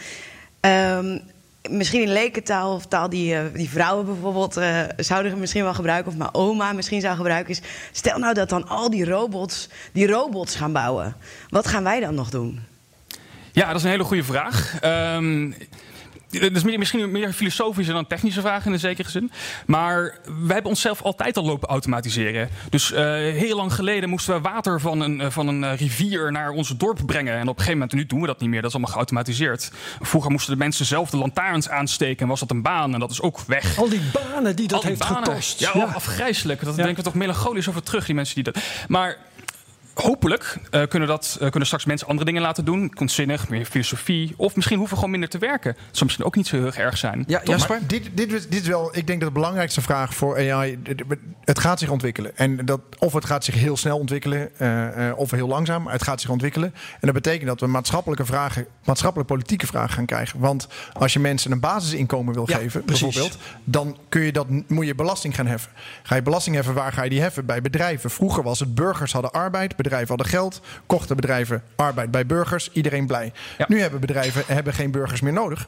Um, misschien in lekentaal of taal die, die vrouwen bijvoorbeeld uh, zouden misschien wel gebruiken, of mijn oma misschien zou gebruiken, is: stel nou dat dan al die robots die robots gaan bouwen. Wat gaan wij dan nog doen? Ja, dat is een hele goede vraag. Um, dat is misschien meer filosofische dan technische vraag in een zekere zin. Maar wij hebben onszelf altijd al lopen automatiseren. Dus uh, heel lang geleden moesten we water van een, eh, van een eh, rivier naar ons dorp brengen. En op een gegeven moment, nu doen we dat niet meer. Dat is allemaal geautomatiseerd. Vroeger moesten de mensen zelf de lantaarns aansteken. En was dat een baan. En dat is ook weg. Al die banen die dat heeft gekost. Ja, afgrijzelijk. Dat denken we toch melancholisch over terug, die mensen die dat... Maar hopelijk uh, kunnen, dat, uh, kunnen straks mensen andere dingen laten doen. Kunstzinnig, meer filosofie. Of misschien hoeven we gewoon minder te werken. Dat zou misschien ook niet zo heel erg zijn. Ja, Jasper? Dit, dit, dit is wel, ik denk dat de belangrijkste vraag voor AI... Het gaat zich ontwikkelen. En dat, of het gaat zich heel snel ontwikkelen, uh, of heel langzaam. Maar het gaat zich ontwikkelen. En dat betekent dat we maatschappelijke vragen... maatschappelijke politieke vragen gaan krijgen. Want als je mensen een basisinkomen wil geven, bijvoorbeeld... dan kun je dat, moet je belasting gaan heffen. Ga je belasting heffen, waar ga je die heffen? Bij bedrijven. Vroeger was het burgers hadden arbeid bedrijven hadden geld, kochten bedrijven arbeid bij burgers, iedereen blij. Nu hebben bedrijven hebben geen burgers meer nodig.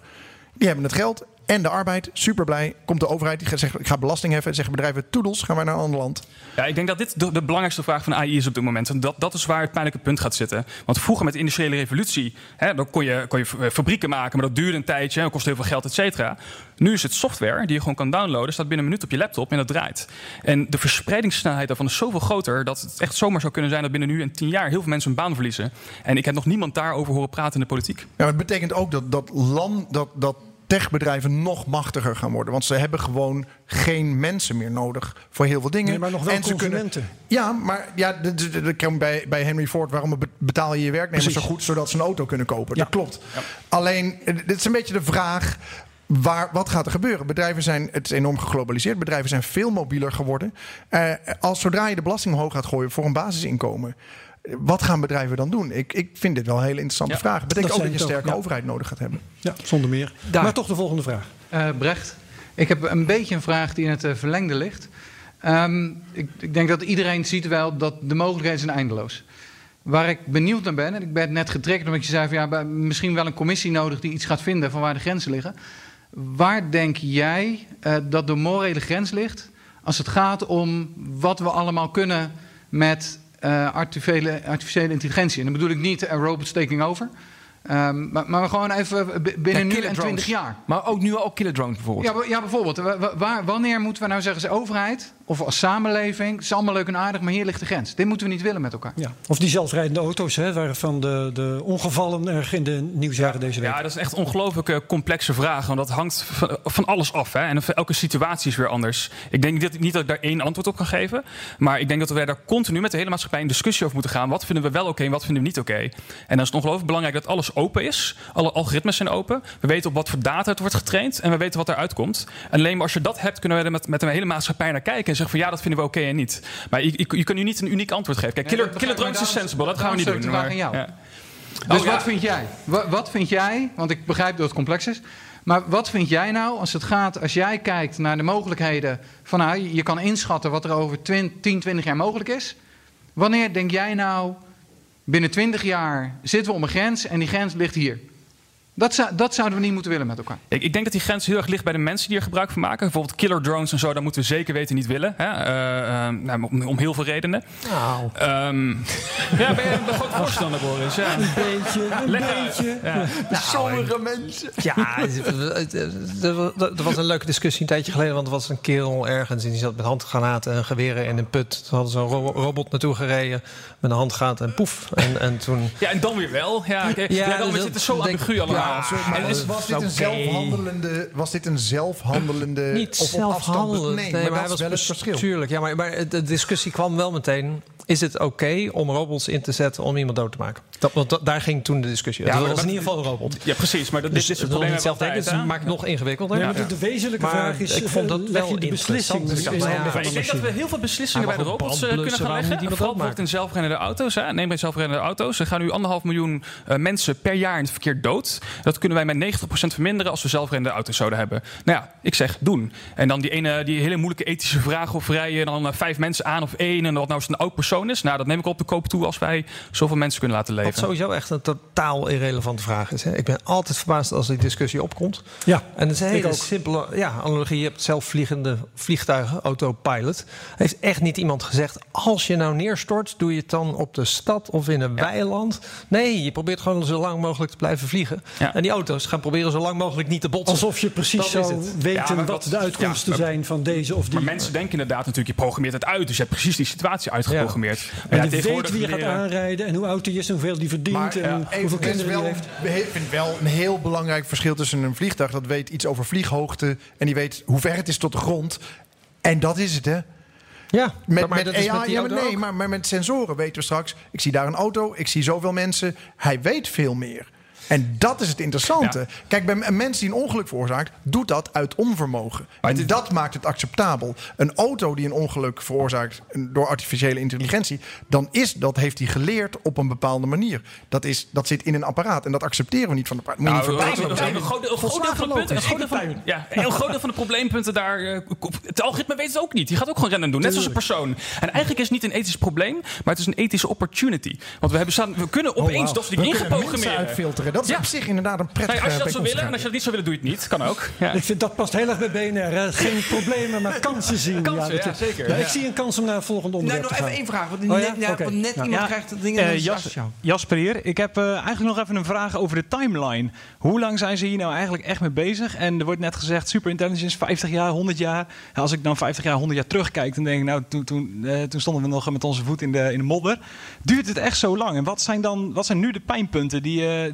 Die hebben het geld en de arbeid. Super blij. Komt de overheid die zegt: ik ga belasting heffen. Zeggen bedrijven: toedels, gaan wij naar een ander land. Ja, ik denk dat dit de, belangrijkste vraag van AI is op dit moment. En dat, dat is waar het pijnlijke punt gaat zitten. Want vroeger met de industriële revolutie, hè, dan kon je, kon je fabrieken maken, maar dat duurde een tijdje, dat kostte heel veel geld, et cetera. Nu is het software die je gewoon kan downloaden, staat binnen een minuut op je laptop en dat draait. En de verspreidingssnelheid daarvan is zoveel groter dat het echt zomaar zou kunnen zijn dat binnen nu en tien jaar heel veel mensen hun baan verliezen. En ik heb nog niemand daarover horen praten in de politiek. Ja, het betekent ook dat, dat land, dat, dat techbedrijven nog machtiger gaan worden. Want ze hebben gewoon geen mensen meer nodig voor heel veel dingen. Nee, maar nog wel en ze consumenten. Kunnen, ja, maar ja, dat kan bij, bij Henry Ford. Waarom betaal je je werknemers Precies. zo goed zodat ze een auto kunnen kopen? Ja. Dat klopt. Alleen, eh, dit is een beetje de vraag. Waar, wat gaat er gebeuren? Bedrijven zijn, het is enorm geglobaliseerd. Bedrijven zijn veel mobieler geworden. Eh, als zodra je de belasting omhoog gaat gooien voor een basisinkomen. Wat gaan bedrijven dan doen? Ik, ik vind dit wel een hele interessante Ja, vraag. Dat betekent dat ook dat je een sterke ook, overheid nodig gaat hebben. Ja, zonder meer. Daar. Maar toch de volgende vraag. Eh, Brecht, ik heb een beetje een vraag die in het eh, verlengde ligt. Ehm, ik, ik denk dat iedereen ziet wel dat de mogelijkheden zijn eindeloos. Waar ik benieuwd naar ben, en ik ben net getrekt omdat je zei van ja, misschien wel een commissie nodig die iets gaat vinden van waar de grenzen liggen. Waar denk jij eh, dat de morele grens ligt als het gaat om wat we allemaal kunnen met eh, artificiële, artificiële intelligentie? En dan bedoel ik niet eh, robots taking over, ehm, maar, maar gewoon even binnen Ja, nu en drones. 20 jaar. Maar ook nu ook killer drones bijvoorbeeld. Ja, ja bijvoorbeeld. Wa- wa- Waar, wanneer moeten we nou zeggen als overheid of als samenleving... het is allemaal leuk en aardig, maar hier ligt de grens. Dit moeten we niet willen met elkaar. Ja. Of die zelfrijdende auto's, hè, waarvan de, de ongevallen erg in de nieuwsjaren deze week. Ja, dat is echt een ongelooflijk eh, complexe vraag. Want dat hangt van, van alles af. Hè? En elke situatie is weer anders. Ik denk niet dat, niet dat ik daar één antwoord op kan geven. Maar ik denk dat we daar continu met de hele maatschappij in discussie over moeten gaan. Wat vinden we wel oké en wat vinden we niet oké? En dan is het ongelooflijk belangrijk dat alles open is. Alle algoritmes zijn open. We weten op wat voor data het wordt getraind. En we weten wat eruit komt. En alleen maar als je dat hebt, kunnen we er met, met een hele maatschappij naar kijken. Zeggen van ja, dat vinden we oké en niet. Maar je, je, je kan nu niet een uniek antwoord geven. Kijk, killer, killer drones is sensible. Dat gaan we niet doen. maar- ja. Dus Oh, ja. wat vind jij? Wat, wat vind jij, want ik begrijp dat het complex is... maar wat vind jij nou als het gaat, als jij kijkt naar de mogelijkheden... van nou, je kan inschatten wat er over 20, 10, 20 jaar mogelijk is... wanneer denk jij nou, binnen 20 jaar zitten we om een grens... en die grens ligt hier? Dat, zou, dat zouden we niet moeten willen met elkaar. Ik, ik denk dat die grens heel erg ligt bij de mensen die er gebruik van maken. Bijvoorbeeld killer drones en zo, dat moeten we zeker weten niet willen. Hè? Eh, eh, nou, om, om heel veel redenen. Nou. Ehm, ja, ben je een groot voorstander, Boris? Ja. Een beetje, een beetje. Ja. Sommige mensen. Ja, er was een leuke discussie een tijdje geleden. Want er was een kerel ergens en die zat met handgranaten en geweren in een put. Toen hadden ze een ro- robot naartoe gereden met een handgranaat en poef. En, en toen... ja, en dan weer wel. Ja, oké. ja, dan dus we zitten zo ambigu allemaal. Ja, sorry, maar En was, was, dit een zelfhandelende, was dit een zelfhandelende... Niet zelfhandelend. Nee, Nee, maar, maar dat is wel het verschil. Tuurlijk, ja, maar, maar de discussie kwam wel meteen. Is het oké om robots in te zetten om iemand dood te maken? Dat, want dat- daar ging toen de discussie. Ja, Ja, dat maar was in dat- ieder geval een robot. Ja, precies. Maar dat, Dus dit is het probleem niet zelf denken, het maakt het nog ingewikkelder. Ja, Ja. maar de, de wezenlijke Maar vraag is, ik vond dat eh, leg je wel de beslissing in Dus ik de denk dat we heel veel beslissingen bij de robots eh, kunnen gaan leggen. Vooral bijvoorbeeld in zelfrijdende auto's. Hè. Neem bij zelfrijdende auto's. Er gaan nu anderhalf miljoen mensen per jaar in het verkeer dood. Dat kunnen wij met 90% verminderen als we zelfrijdende auto's zouden hebben. Nou ja, ik zeg doen. En dan die ene die hele moeilijke ethische vraag of rijden dan eh, vijf mensen aan of één. En wat nou eens een oud persoon is. Nou, dat neem ik op de koop toe als wij zoveel mensen kunnen laten Wat leven. sowieso echt een totaal irrelevante vraag is. Hè. Ik ben altijd verbaasd als die discussie opkomt. Ja, En het is een ik hele ook. simpele ja, analogie. Je hebt zelfvliegende vliegtuigen, autopilot. Heeft echt niet iemand gezegd... als je nou neerstort, doe je het dan op de stad of in een weiland? Nee, je probeert gewoon zo lang mogelijk te blijven vliegen. Ja. En die auto's gaan proberen zo lang mogelijk niet te botsen. Alsof je precies Dat zou weten Ja, wat de uitkomsten ja, maar- zijn van deze of die. Maar mensen denken inderdaad natuurlijk, je programmeert het uit. Dus je hebt precies die situatie uitgeprogrammeerd. Maar en ja, je weet wie je gaat aanrijden en hoe oud hij is en hoeveel die verdient Maar en ja, hoeveel kinderen wel, die heeft. ik vind wel een heel belangrijk verschil tussen een vliegtuig... dat weet iets over vlieghoogte en die weet hoe ver het is tot de grond. En dat is het, hè? Ja, Met, maar met AI, met ja, maar nee, maar, maar met sensoren weten we straks... ik zie daar een auto, ik zie zoveel mensen. Hij weet veel meer. En dat is het interessante. Kijk, bij een mens die een ongeluk veroorzaakt... doet dat uit onvermogen. En dat maakt het acceptabel. Een auto die een ongeluk veroorzaakt door artificiële intelligentie... dan is dat, heeft hij geleerd op een bepaalde manier. Dat, is, dat zit in een apparaat en dat accepteren we niet van de apparaat. Nou, een groot- deel- een groot deel van de punten. Een groot deel van, de probleempunten daar. eh, Het algoritme weet het ook niet. Die gaat ook gewoon rennen doen. Net zoals een persoon. En eigenlijk is het niet een ethisch probleem, maar het is een ethische opportunity. Want we, hebben staan, we kunnen Oh, opeens wauw. dat we die ingeprogrameerd. uitfilteren. Dat is Ja. op zich inderdaad een prettige Nee, als je dat zou willen en als je dat niet zou willen, doe je het niet. Kan ook. Ja. Ik vind dat past heel erg bij BNR. Hè. Geen problemen, maar kansen zien. Kansen, dat ja, zeker. Ja, ik Ja. zie een kans om naar het volgende Nee, onderwerp nog te even gaan. één vraag. Want Oh net, net iemand ja. krijgt de dingen... Eh, net Jas- als jou. Jasper hier. Ik heb eh, eigenlijk nog even een vraag over de timeline. Hoe lang zijn ze hier nou eigenlijk echt mee bezig? En er wordt net gezegd, superintelligence 50 jaar, 100 jaar. Ja, als ik dan 50 jaar, 100 jaar terugkijk, dan denk ik, nou, toen, toen, eh, toen stonden we nog met onze voet in de, in de modder. Duurt het echt zo lang? En wat zijn dan wat zijn nu de pijnpunten die, eh,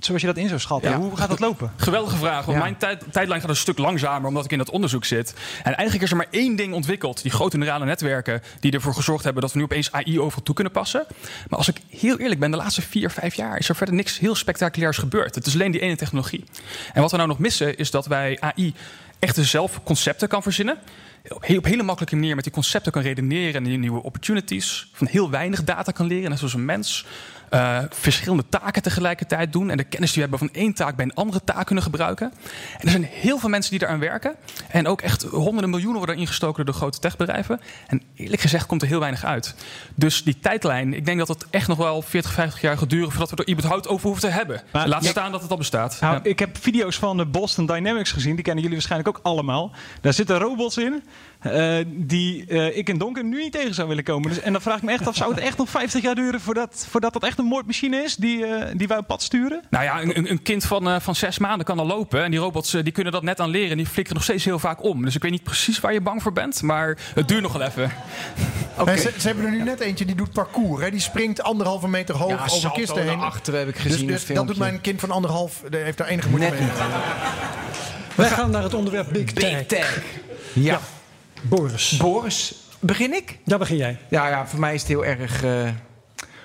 zoals je dat in zou schatten? Ja. Hoe gaat dat lopen? Geweldige vraag. Want mijn tijd, tijdlijn gaat een stuk langzamer omdat ik in dat onderzoek zit. En eigenlijk is er maar één ding ontwikkeld. Die grote neurale netwerken die ervoor gezorgd hebben dat we nu opeens AI overal toe kunnen passen. Maar als ik heel eerlijk ben, de laatste vier, vijf jaar is er verder niks heel spectaculairs gebeurd. Het is alleen die ene technologie. En wat we nou nog missen is dat wij AI echt zelf concepten kan verzinnen. Op heel- op hele makkelijke manier met die concepten kan redeneren en die nieuwe opportunities. Van heel weinig data kan leren, net zoals een mens. Eh, verschillende taken tegelijkertijd doen. En de kennis die we hebben van één taak bij een andere taak kunnen gebruiken. En er zijn heel veel mensen die daaraan werken. En ook echt honderden miljoenen worden ingestoken door de grote techbedrijven. En eerlijk gezegd komt er heel weinig uit. Dus die tijdlijn, ik denk dat het echt nog wel 40, 50 jaar gaat duren voordat we er überhaupt over hoeven te hebben. Maar- Laat Ja. staan dat het al bestaat. Nou, Ja. Ik heb video's van de Boston Dynamics gezien. Die kennen jullie waarschijnlijk ook allemaal. Daar zitten robots in. Eh, die eh, ik in donker nu niet tegen zou willen komen. Dus, en dan vraag ik me echt af, zou het echt nog 50 jaar duren voordat, voordat dat echt een moordmachine is die, eh, die wij op pad sturen? Nou ja, een, een kind van, eh, van zes maanden kan al lopen. En die robots die kunnen dat net aan leren. En die flikkeren nog steeds heel vaak om. Dus ik weet niet precies waar je bang voor bent. Maar het duurt nog wel even. Nee, ze, ze hebben er nu net eentje die doet parcours. Hè. Die springt anderhalve meter hoog Ja, over kisten heen. achteren heb ik Dus- gezien, Dus, een dat doet mijn kind van anderhalf. Die heeft daar enige moeite Net mee. niet. Wij gaan naar het onderwerp Big Tech. Big Tech. Ja. Boris. Boris, begin ik? Ja, begin jij. Ja, ja, voor mij is het heel erg. eh,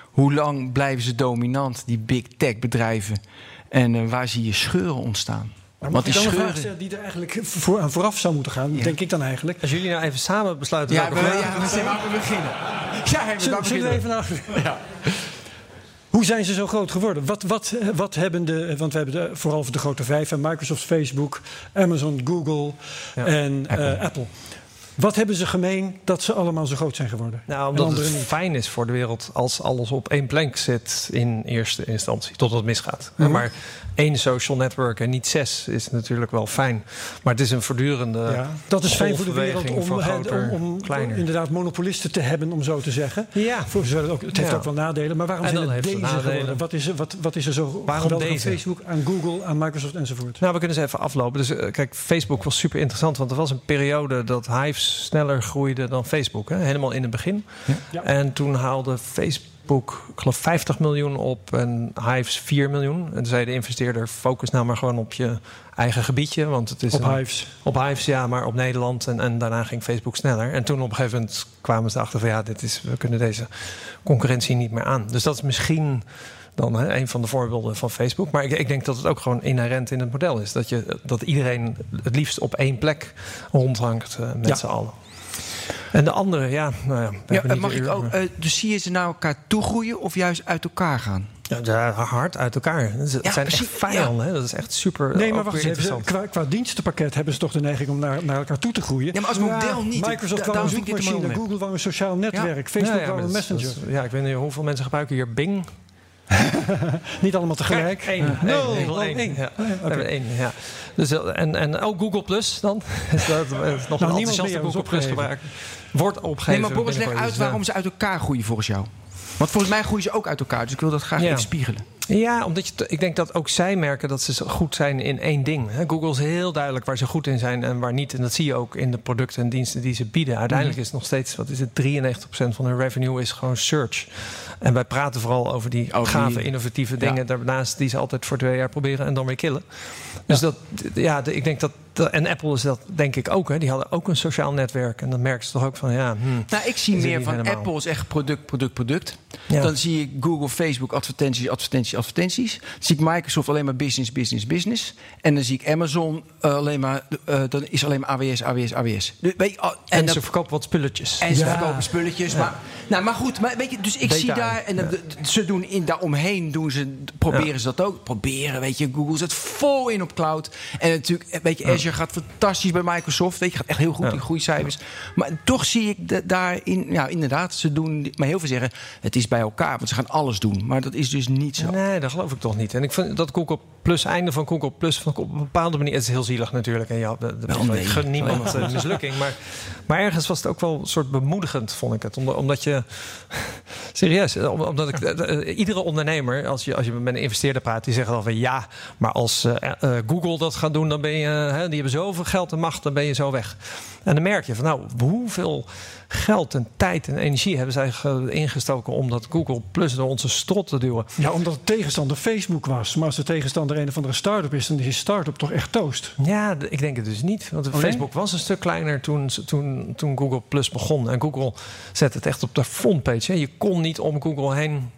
hoe lang blijven ze dominant, die big tech bedrijven? En eh, waar zie je scheuren ontstaan? Maar Want die ik dan een vraag scheuren. stellen die er eigenlijk voor, aan vooraf zou moeten gaan? Denk ik dan eigenlijk. Als jullie nou even samen besluiten Ja, welke we, vraag- ja, we zijn we beginnen. Ja, we Zullen, zullen we even naar... Hoe zijn ze zo groot geworden? Wat, wat, wat hebben de... Want we hebben de, vooral voor de grote vijf... en Microsoft, Facebook, Amazon, Google en Apple. Apple. Wat hebben ze gemeen dat ze allemaal zo groot zijn geworden? Nou, omdat het niet? fijn is voor de wereld als alles op één plank zit in eerste instantie, totdat het misgaat. Mhm. Maar één social network en niet zes is natuurlijk wel fijn. Maar het is een voortdurende Ja, dat is fijn voor de wereld om, groter, om, om inderdaad monopolisten te hebben, om zo te zeggen. Ja. Voor het, ook, het heeft Ja. ook wel nadelen. Maar waarom zijn het deze geworden? Wat is, er, wat, wat is er zo Waarom geweldig aan deze? Facebook, aan Google, aan Microsoft enzovoort? Nou, we kunnen ze even aflopen. Dus eh, kijk, Facebook was super interessant, want er was een periode dat Sneller groeide dan Facebook. Hè? Helemaal in het begin. Ja. En toen haalde Facebook, ik geloof, 50 miljoen op en Hives 4 miljoen. En toen zei de investeerder, focus nou maar gewoon op je eigen gebiedje. Want het is Op een- Hives. Op Hives, ja, maar op Nederland. En, en daarna ging Facebook sneller. En toen op een gegeven moment kwamen ze erachter van... ja, dit is, we kunnen deze concurrentie niet meer aan. Dus dat is misschien dan hè, een van de voorbeelden van Facebook. Maar ik, ik denk dat het ook gewoon inherent in het model is. Dat, je, dat iedereen het liefst op één plek rondhangt eh, met Ja. z'n allen. En de andere, ja, nou ja, Ja, hebben niet mag ik ook, maar- eh, dus zie je ze naar elkaar toegroeien of juist uit elkaar gaan? Ja, ja, hard uit elkaar. Het zijn precies, echt vijanden. hè. Dat is echt super Nee, maar wacht even. Qua, qua dienstenpakket hebben ze toch de neiging om naar, naar elkaar toe te groeien. Ja, maar als model niet. Microsoft wou een zoekmachine, Google wou een sociaal netwerk, Facebook Ja, ja, wou een messenger. dat ja, ik weet niet hoeveel mensen gebruiken hier Bing. Niet allemaal tegelijk. Eén. Ja. Eén. Oh. Ja. Oh, ja, We hebben één, ja. Dus, eh, en, en ook Google Plus dan. dat is nog een Nou, niemand enthousiaste Google Plus gebruiker. Wordt opgegeven. Nee, maar Boris, leg uit ja. waarom ze uit elkaar groeien volgens jou. Want volgens mij groeien ze ook uit elkaar. Dus ik wil dat graag Ja. even spiegelen. Ja, omdat je, ik denk dat ook zij merken dat ze goed zijn in één ding. Google is heel duidelijk waar ze goed in zijn en waar niet. En dat zie je ook in de producten en diensten die ze bieden. Uiteindelijk Mhm. is het nog steeds, wat is het, 93% van hun revenue is gewoon search. En wij praten vooral over die Over gave, die- innovatieve Ja. dingen daarnaast die ze altijd voor twee jaar proberen en dan weer killen. Dus dat, ja, de- ik denk dat- en Apple is dat denk ik ook. Hè. Die hadden ook een sociaal netwerk en dan merken ze toch ook van, ja, hm, Nou, ik zie meer van helemaal. Apple is echt product, product, product. Ja. Dan zie ik Google, Facebook, advertenties, advertenties, advertenties. Dan zie ik Microsoft alleen maar business, business, business. En dan zie ik Amazon eh, alleen maar, eh, dan is alleen maar AWS, AWS, AWS. Dus, weet je, En, dat- ze verkopen wat spulletjes. En ze Ja. verkopen spulletjes. Maar, nou, maar goed, maar weet je, dus ik zie daar... En ze doen in, daaromheen doen ze, proberen ze dat ook. Proberen, weet je. Google zit vol in op cloud. En natuurlijk, weet je, Azure gaat fantastisch bij Microsoft. Weet je, gaat echt heel goed in groeicijfers. Maar toch zie ik da- daarin... Ja, inderdaad, ze doen... Maar heel veel zeggen, het is bij elkaar. Want ze gaan alles doen. Maar dat is dus niet zo. Nee, dat geloof ik toch niet. En ik vind dat Google Plus, einde van Google Plus, van op een bepaalde manier, het is heel zielig natuurlijk. En ja, de, ik gun niemand een mislukking. Maar, maar ergens was het ook wel een soort bemoedigend, vond ik het. Omdat, omdat je, Serieus, omdat ik, iedere ondernemer, als je, als je met een investeerder praat, die zeggen dan van ja, maar als Google dat gaat doen, dan ben je, die hebben zoveel geld en macht, dan ben je zo weg. En dan merk je van nou, hoeveel geld en tijd en energie hebben zij ingestoken om dat Google Plus door onze strot te duwen. Ja, omdat de tegenstander Facebook was. Maar als de tegenstander een of andere start-up is, dan is die start-up toch echt toast. Ja, ik denk het dus niet. Want oh, Facebook was een stuk kleiner toen, toen, toen Google Plus begon. En Google zette het echt op de frontpage. Je kon niet om Google heen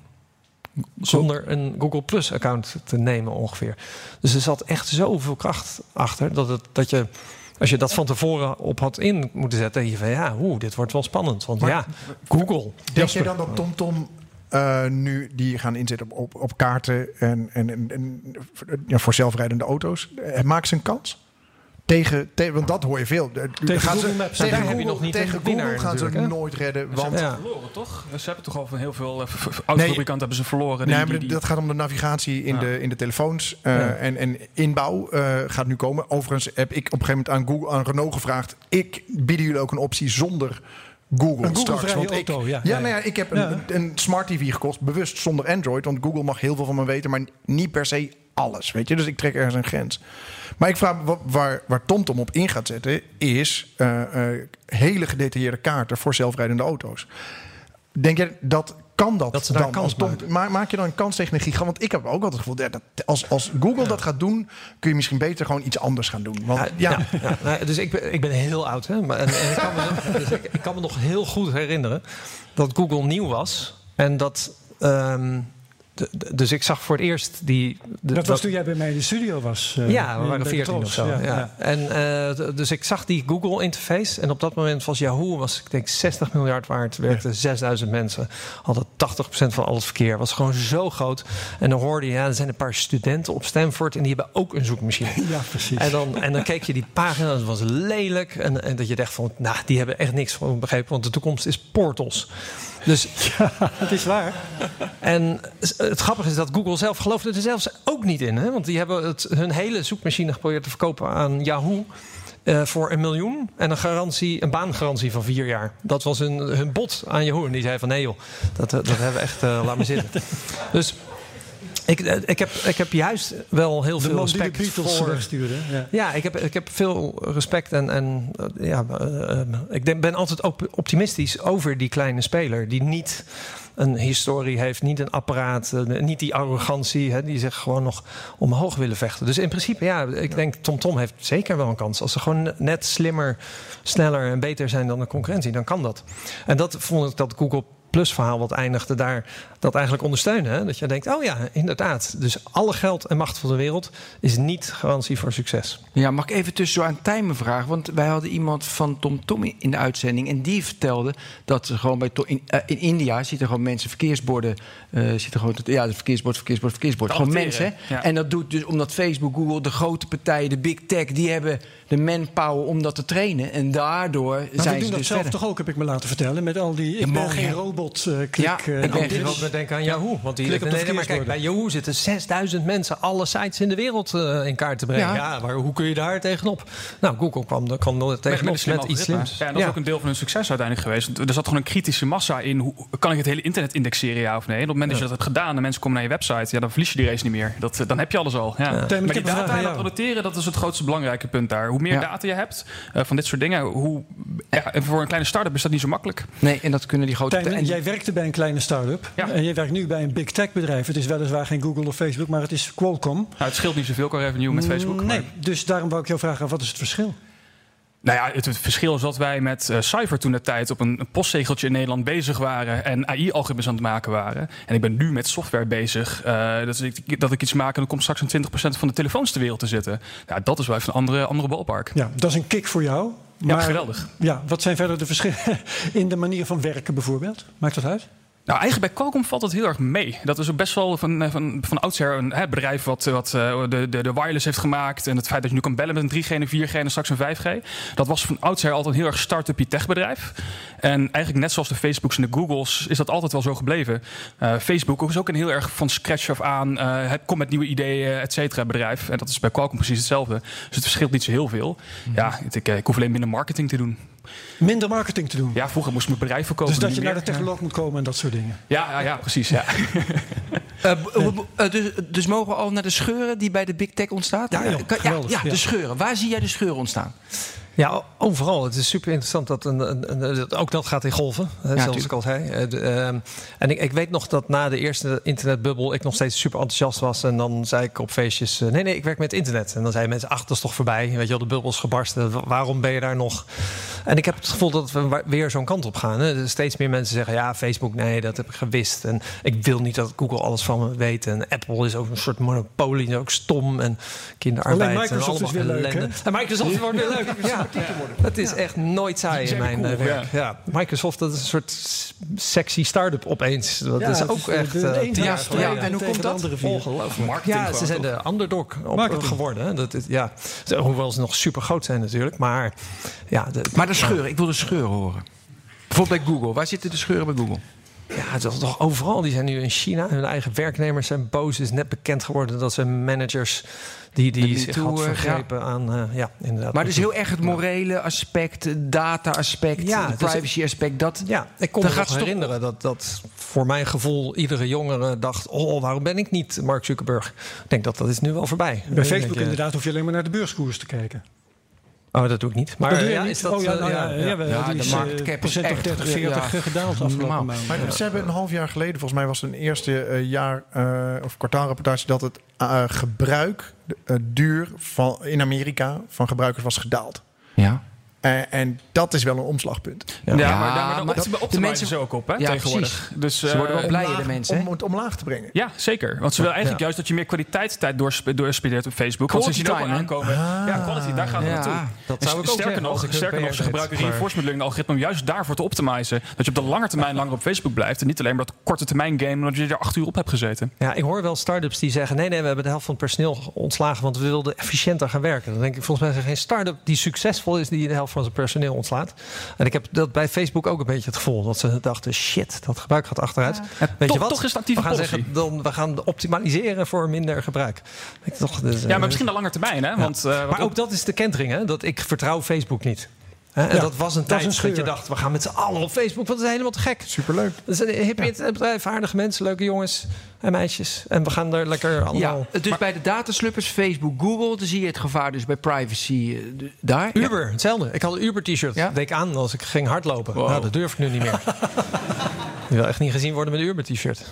zonder een Google Plus account te nemen ongeveer. Dus er zat echt zoveel kracht achter dat, het, dat je als je dat van tevoren op had in moeten zetten, je van ja, oeh, dit wordt wel spannend. Want ja, Google. Denk je dan dat TomTom uh, nu die gaan inzetten op, op, op kaarten en, en, en, ja, voor zelfrijdende auto's? Uh, maakt ze een kans? Tegen, tegen, want dat hoor je veel. Tegen gaan Google Maps. Tegen, Google, nog niet tegen Google gaan ze nooit redden. Want... Ze hebben verloren, toch? Ze hebben toch al van heel veel autofabrikanten hebben ze verloren. Nee, maar dat gaat om de navigatie in, de, in de telefoons. Uh, ja. en, en inbouw uh, gaat nu komen. Overigens heb ik op een gegeven moment aan, Google, aan Renault gevraagd... ik bieden jullie ook een optie zonder Google, een Google straks. Want auto, ik, ja. Ja, nou ja, ik heb een, een, smart TV gekocht, bewust zonder Android. Want Google mag heel veel van me weten, maar niet per se alles. Weet je? Dus ik trek ergens een grens. Maar ik vraag me waar, waar TomTom op in gaat zetten, is uh, uh, hele gedetailleerde kaarten voor zelfrijdende auto's. Denk je dat kan dat, dat ze dan kans Tom, maak, maak je dan een kans tegen een gigant? Want ik heb ook altijd het gevoel dat als, als Google dat gaat doen, kun je misschien beter gewoon iets anders gaan doen. Want, ja, ja. ja dus ik ben, ik ben heel oud, hè? Maar, en, en ik, kan me, dus ik, ik, kan me nog heel goed herinneren dat Google nieuw was en dat. Um, dus ik zag voor het eerst die. dat was toen jij bij mij in de studio was. Uh, ja, we waren 14 of zo. Ja, ja. En, uh, dus ik zag die Google interface. En op dat moment was Yahoo, was ik denk 60 miljard waard. Werkten 6000 mensen. Hadden 80% van al het verkeer. Was gewoon zo groot. En dan hoorde je, ja, er zijn een paar studenten op Stanford. En die hebben ook een zoekmachine. Ja, precies. En dan, en dan keek je die pagina. Dat was lelijk. En, en dat je dacht van, nou, die hebben echt niks van begrepen. Want de toekomst is portals. Dus ja, het is waar. En het grappige is dat Google zelf geloofde er zelfs ook niet in. Hè? Want die hebben het, hun hele zoekmachine geprobeerd te verkopen aan Yahoo. Uh, voor een miljoen en een garantie, een baangarantie van vier jaar. Dat was hun, hun bod aan Yahoo. En die zei van nee joh, dat, dat hebben we echt, uh, laat me zitten. Dus ik, eh, ik, heb, ik heb juist wel heel veel respect voor. Ja. ja, ik, heb, ik heb veel respect en, en ja, uh, ik ben altijd optimistisch over die kleine speler die niet een historie heeft, niet een apparaat, niet die arrogantie, hè, die zich gewoon nog omhoog willen vechten. Dus in principe, ja, ik denk TomTom Tom heeft zeker wel een kans. Als ze gewoon net slimmer, sneller en beter zijn dan de concurrentie, dan kan dat. En dat vond ik dat Google Plus verhaal wat eindigde daar dat eigenlijk ondersteunen. Hè? Dat je denkt, oh ja, inderdaad. Dus alle geld en macht van de wereld is niet garantie voor succes. Ja, mag ik even tussen aan Tijmen vragen? Want wij hadden iemand van Tom Tom in de uitzending. En die vertelde dat ze gewoon bij in, uh, in India zitten gewoon mensen verkeersborden. Uh, zitten gewoon, ja, het verkeersbord, verkeersbord, verkeersbord. Gewoon mensen. Ja. En dat doet dus omdat Facebook, Google, de grote partijen, de big tech, die hebben de manpower om dat te trainen. En daardoor maar zijn doen ze dat dus zelf verder. toch ook, heb ik me laten vertellen. Met al die, ik ben geen robot, uh, klik. Ja, uh, ik ben ook denken aan Yahoo. Want die, Klik op de nee, maar kijk, bij Yahoo zitten 6000 mensen alle sites in de wereld uh, in kaart te brengen. Ja. Ja. maar hoe kun je daar tegenop? Nou, Google kwam, kwam er tegenop met, met, iets slims. Ja, en dat is ook een deel van hun succes uiteindelijk geweest. Er zat gewoon een kritische massa in. Hoe, kan ik het hele internet indexeren, ja of nee? En op het moment dat je dat hebt gedaan en mensen komen naar je website... Ja, dan verlies je die race niet meer. Dat, dan heb je alles al. Ja. Maar die data en dat annoteren, dat is het grootste belangrijke punt daar. Hoe meer data je hebt uh, van dit soort dingen... Hoe, voor een kleine start-up is dat niet zo makkelijk. Nee, en dat kunnen die grote... Jij werkte bij een kleine start-up. Ja. En jij werkt nu bij een big tech bedrijf. Het is weliswaar geen Google of Facebook, maar het is Qualcomm. Nou, het scheelt niet zoveel qua revenue met Facebook. Nee, maar... dus daarom wou ik jou vragen, wat is het verschil? Nou ja, het, het, verschil is dat wij met uh, Cypher toen de tijd op een, een postzegeltje in Nederland bezig waren en AI-algoritmes aan het maken waren. En ik ben nu met software bezig. Uh, dat, ik, dat ik iets maak en dan komt straks een 20% van de telefoons ter wereld te zitten. Nou, dat is wel even een andere, andere balpark. Ja, dat is een kick voor jou. Maar, ja, geweldig. Ja, wat zijn verder de verschillen in de manier van werken bijvoorbeeld? Maakt dat uit? Nou, eigenlijk bij Qualcomm valt het heel erg mee. Dat is ook best wel van, van, van oudsher een hè, bedrijf wat, wat uh, de, de, de wireless heeft gemaakt. En het feit dat je nu kan bellen met een 3G, een 4G en straks een 5G. Dat was van oudsher altijd een heel erg start-up tech bedrijf. En eigenlijk net zoals de Facebooks en de Googles is dat altijd wel zo gebleven. Uh, Facebook is ook een heel erg van scratch af aan. Uh, komt met nieuwe ideeën, et cetera bedrijf. En dat is bij Qualcomm precies hetzelfde. Dus het verschilt niet zo heel veel. Mm -hmm. Ja, ik, ik hoef alleen minder marketing te doen. Minder marketing te doen. Ja, vroeger moest ik mijn bedrijf verkopen. Dus dat je naar de technoloog moet komen en dat soort dingen. Ja, ja, ja precies. Ja. Eh, b- eh, dus, dus mogen we al naar de scheuren die bij de Big Tech ontstaat? Ja, joh, Kan- ja, ja. de scheuren. Waar zie jij de scheuren ontstaan? Ja, overal. Het is super interessant dat een, een, een- dat ook dat gaat in golven, hè, zoals ik al zei. Eh, de, ehm, en ik, ik weet nog dat na de eerste internetbubbel ik nog steeds super enthousiast was. En dan zei ik op feestjes: eh, nee, nee, ik werk met internet. En dan zeiden mensen: ach, dat is toch voorbij. Weet je wel, de bubbel is gebarsten. Wa- Waarom ben je daar nog? En ik heb het gevoel dat we weer zo'n kant op gaan. Hè. Steeds meer mensen zeggen: ja, Facebook, nee, dat heb ik gewist. En ik wil niet dat Google alles van me weet. En Apple is ook een soort monopolie, is ook stom. En kinderarbeid. Alleen en Microsoft is allemaal weer leuk, hè? En Microsoft wordt weer leuk. Ja. Het is echt nooit saai in mijn cool, eh, werk. Ja. Microsoft, dat is een soort sexy start-up opeens. Dat Ja, is ook echt... de- de eh, strijden En hoe komt dat? Ongelooflijk. Ja, ze zijn toch? de underdog geworden. Hè. Dat is, ja. Hoewel ze nog super groot zijn natuurlijk. Maar ja, de, Maar de scheuren, ik wil de scheuren horen. Bijvoorbeeld bij Google. Waar zitten de scheuren bij Google? Ja, het is toch overal. Die zijn nu in China. Hun eigen werknemers zijn boos. Het is net bekend geworden dat ze managers die, die zich toe, had eh, vergrepen aan... eh, ja, inderdaad. Maar dus heel erg het morele aspect, het data-aspect, Ja, is- privacy-aspect. Dat, Ja, ik kon Dan me gaat nog herinneren dat, dat voor mijn gevoel iedere jongere dacht... oh, waarom ben ik niet Mark Zuckerberg? Ik denk dat dat is nu wel voorbij. Bij Facebook inderdaad hoef je alleen maar naar de beurskoers te kijken. Oh, dat doe ik niet. Maar Dat doe je ja, niet? is dat... Oh ja, eh, nou ja, ja, Ja, de market eh, cap is echt, 30, ja, 40 gedaald afgelopen maand. Maar ze hebben een half jaar geleden, volgens mij was het een eerste eh, jaar eh, of kwartaalrapportage, dat het eh, gebruik, de eh, duur van, in Amerika van gebruikers was gedaald. Ja. Eh, en dat is wel een omslagpunt. Ja, Ja, maar daar maar maar de, mensen- ze ook op hè, Ja, tegenwoordig. precies. Dus, Ze worden wel eh, blij, de mensen. hè? Om het omlaag te brengen. Ja, zeker. Want ze willen eigenlijk juist dat je meer kwaliteitstijd doorsp- doorspendeert op Facebook. Want ze zien ook wel Quality. Ja, quality, daar gaat het Ja. naartoe. Dat zou ik ook sterker zeggen nog, ik sterker nog, ze gebruiken reinforcement learning algoritme om juist daarvoor te optimizen. Dat je op de lange termijn langer op Facebook blijft. En niet alleen maar dat korte termijn game, omdat je er acht uur op hebt gezeten. Ja, ik hoor wel start-ups die zeggen... nee, nee, we hebben de helft van het personeel ontslagen... want we wilden efficiënter gaan werken. Dan denk ik, volgens mij is er geen start-up die succesvol is... die de helft van zijn personeel ontslaat. En ik heb dat bij Facebook ook een beetje het gevoel... dat ze dachten, shit, dat gebruik gaat achteruit. Weet toch- je wat? toch is het actieve we gaan policy. zeggen, dan, we gaan optimaliseren voor minder gebruik. Ik toch, dus, Ja, eh, maar misschien de lange termijn. Hè? Want, eh, maar ook- ook dat is de kentering, hè? dat ik vertrouw Facebook niet. En Ja, dat was een dat tijd een dat, je dacht, we gaan met z'n allen op Facebook. Want dat is helemaal te gek. Superleuk. Dat is een hip internetbedrijf, aardige mensen, leuke jongens en meisjes. En we gaan er lekker allemaal... Ja, dus bij de datasluppers, Facebook, Google, dan zie je het gevaar dus bij privacy eh, daar. Ja. Uber, hetzelfde. Ik had een Uber-t-shirt. Ja? Deed ik aan als ik ging hardlopen. Nou, dat durf ik nu niet meer. Je wil echt niet gezien worden met een Uber-t-shirt.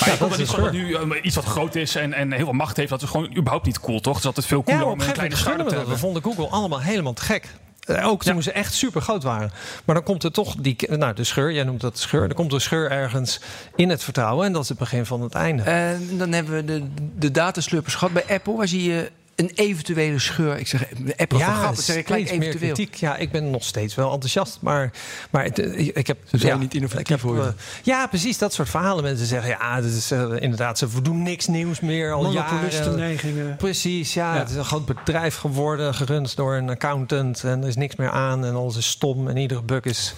Maar ik dat is dat nu eh, iets wat groot is en, en heel veel macht heeft. Dat is gewoon überhaupt niet cool, toch? Het is altijd veel Ja, cooler op om een kleine we te dat. We hebben. vonden Google allemaal helemaal te gek. Eh, Ook toen ze echt super groot waren. Maar dan komt er toch die, nou, de scheur, jij noemt dat de scheur. Er komt een scheur ergens in het vertrouwen. En dat is het begin van het einde. En dan hebben we de, de datasluppers gehad. Bij Apple, waar zie je een eventuele scheur. Ik zeg, Apple ja, grappig, zeg ik gelijk eventueel. kritiek. Ja, ik ben nog steeds wel enthousiast. Maar, maar het, eh, ik heb... Ze zijn ja, niet innovatief, heb, hoor eh, Ja, precies. Dat soort verhalen. Mensen zeggen, ja, dat is eh, inderdaad... Ze doen niks nieuws meer al jaren. Monopolistenneigingen. Precies, ja, Ja. Het is een groot bedrijf geworden, gerund door een accountant. En er is niks meer aan en alles is stom. En iedere bug is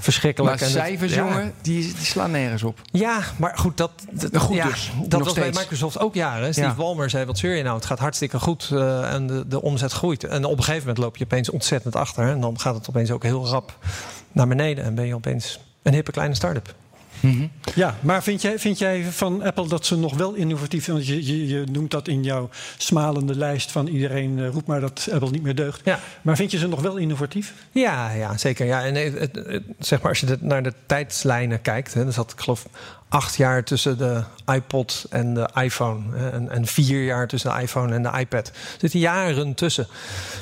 verschrikkelijk. Maar en cijfers, jongen, die, die slaan nergens op. Ja, maar goed, dat, dat, Goed ja, dus, dat was bij. Microsoft ook jaren. Steve Ja. Ballmer zei, wat zeur je nou? Het gaat hartstikke goed eh, en de, de omzet groeit. En op een gegeven moment loop je opeens ontzettend achter. En dan gaat het opeens ook heel rap naar beneden. En ben je opeens een hippe kleine start-up. Ja, maar vind jij, vind jij van Apple dat ze nog wel innovatief zijn? Want je, je, je noemt dat in jouw smalende lijst van iedereen eh, roept maar dat Apple niet meer deugt. Ja. Maar vind je ze nog wel innovatief? Ja, ja zeker. Ja, en het, het- het- zeg maar, als je naar de tijdslijnen kijkt, hè, zat ik geloof acht jaar tussen de iPod en de iPhone. En, en vier jaar tussen de iPhone en de iPad. Er zitten jaren tussen.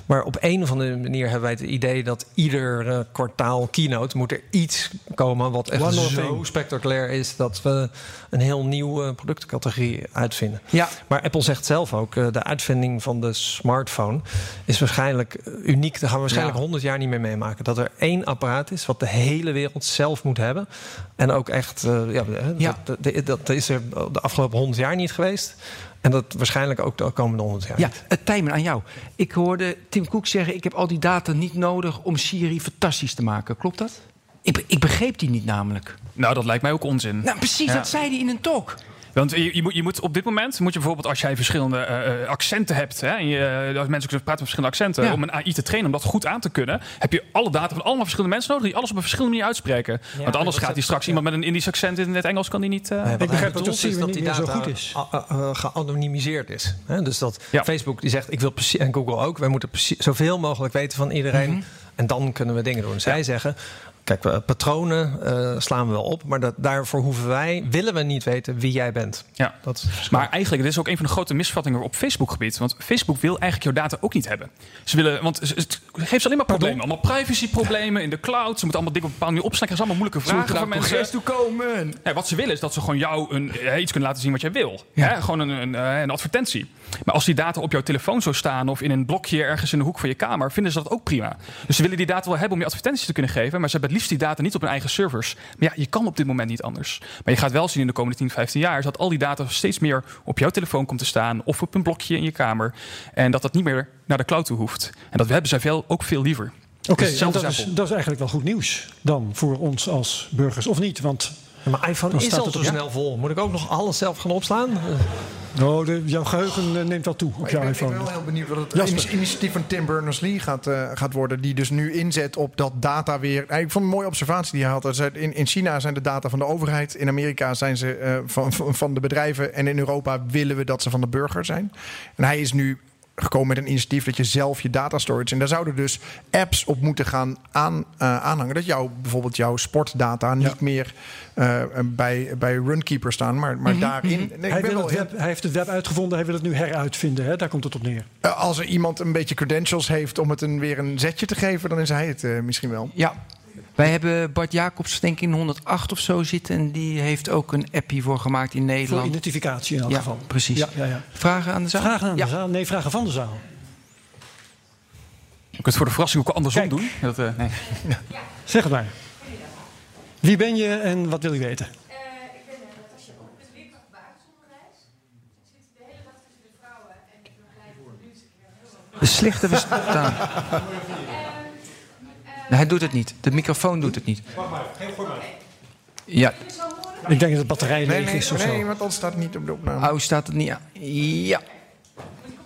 Maar op een of andere manier hebben wij het idee dat ieder eh, kwartaal keynote moet er iets komen wat echt zo thing. spectaculair is dat we een heel nieuwe productcategorie uitvinden. Ja. Maar Apple zegt zelf ook, eh, de uitvinding van de smartphone is waarschijnlijk uniek. Daar gaan we waarschijnlijk Ja. 100 jaar niet meer meemaken. Dat er één apparaat is wat de hele wereld zelf moet hebben. En ook echt, eh, ja, Ja. Dat, dat, dat is er de afgelopen 100 jaar niet geweest. En dat waarschijnlijk ook de komende 100 jaar. Ja, niet. het timen aan jou. Ik hoorde Tim Cook zeggen: Ik heb al die data niet nodig om Siri fantastisch te maken. Klopt dat? Ik, ik begreep die niet namelijk. Nou, dat lijkt mij ook onzin. Nou, precies, Ja. dat zei hij in een talk. Want je, je, moet, je moet op dit moment, moet je bijvoorbeeld als jij verschillende uh, accenten hebt, hè, en je, als mensen kunnen praten met verschillende accenten, ja. om een AI te trainen, om dat goed aan te kunnen, heb je alle data van allemaal verschillende mensen nodig die alles op een verschillende manier uitspreken. Ja, Want anders gaat die straks iemand met een Indisch accent in het Engels kan die niet. Uh, ik begrijp dat, dat, is dat die data zo goed is. geanonimiseerd is. Hè? Dus dat Facebook die zegt, ik wil precies, en Google ook, wij moeten precies, zoveel mogelijk weten van iedereen. Mm -hmm. En dan kunnen we dingen doen. Zij zeggen, Kijk, patronen uh, slaan we wel op, maar dat, daarvoor hoeven wij, willen we niet weten wie jij bent. Ja. Dat maar eigenlijk, dit is ook een van de grote misvattingen op Facebook-gebied. Want Facebook wil eigenlijk jouw data ook niet hebben. Ze willen, want het geeft ze alleen maar problemen. Allemaal privacy-problemen in de cloud. Ze moeten allemaal dingen op een bepaalde manier opslaan. Dat is allemaal moeilijke vragen van mensen. toe komen. Ja, wat ze willen is dat ze gewoon jou een, iets kunnen laten zien wat jij wil. Ja. Hè? Gewoon een, een, eh, een, advertentie. Maar als die data op jouw telefoon zou staan of in een blokje ergens in de hoek van je kamer, vinden ze dat ook prima. Dus ze willen die data wel hebben om je advertenties te kunnen geven, maar ze hebben het liefst die data niet op hun eigen servers. Maar ja, je kan op dit moment niet anders. Maar je gaat wel zien in de komende 10, 15 jaar dat al die data steeds meer op jouw telefoon komt te staan of op een blokje in je kamer. En dat dat niet meer naar de cloud toe hoeft. En dat hebben zij veel, ook veel liever. Oké, dus dat, is, dat is eigenlijk wel goed nieuws dan voor ons als burgers, of niet? Want maar iPhone is al zo snel vol. Moet ik ook nog alles zelf gaan opslaan? Nou, de, jouw geheugen eh, neemt dat toe op jouw iPhone. Ik ben wel heel benieuwd wat het initiatief van Tim Berners-Lee gaat, uh, gaat worden. Die dus nu inzet op dat data weer... Ik vond het een mooie observatie die hij had. In, in China zijn de data van de overheid. In Amerika zijn ze uh, van, van de bedrijven. En in Europa willen we dat ze van de burger zijn. En hij is nu gekomen met een initiatief dat je zelf je data storage. En daar zouden dus apps op moeten gaan aan, uh, aanhangen. Dat jouw bijvoorbeeld jouw sportdata niet meer uh, bij, bij Runkeeper staan, maar, maar mm -hmm. daarin. Mhm. Nee, hij, wil het web, hij heeft het web uitgevonden, hij wil het nu heruitvinden. Hè? Daar komt het op neer. Uh, als er iemand een beetje credentials heeft om het een, weer een zetje te geven, dan is hij het misschien wel. Ja, wij hebben Bart Jacobs denk ik in 108 of zo zitten. En die heeft ook een appie voor gemaakt in Nederland. Voor identificatie in elk ja, geval. Precies. Ja, ja, ja. Vragen aan de zaal? Vragen aan de zaal? Nee, vragen van de zaal. Ik het voor de verrassing ook andersom Kijk. doen. Dat, uh, nee. Zeg het maar. Wie ben je en wat wil je weten? Ik ben Natasja Boek, ik ben leerkracht basisonderwijs. Ik zit de hele dag tussen de vrouwen en ik begeleid voor de nieuwste keer heel De slechte verstaan. Nee, hij doet het niet. De microfoon doet het niet. Wacht maar. Ja. Ik denk dat de batterij leeg nee, nee, is of nee, zo. want dan staat het niet op de opname. Oh, staat het niet aan? Ja.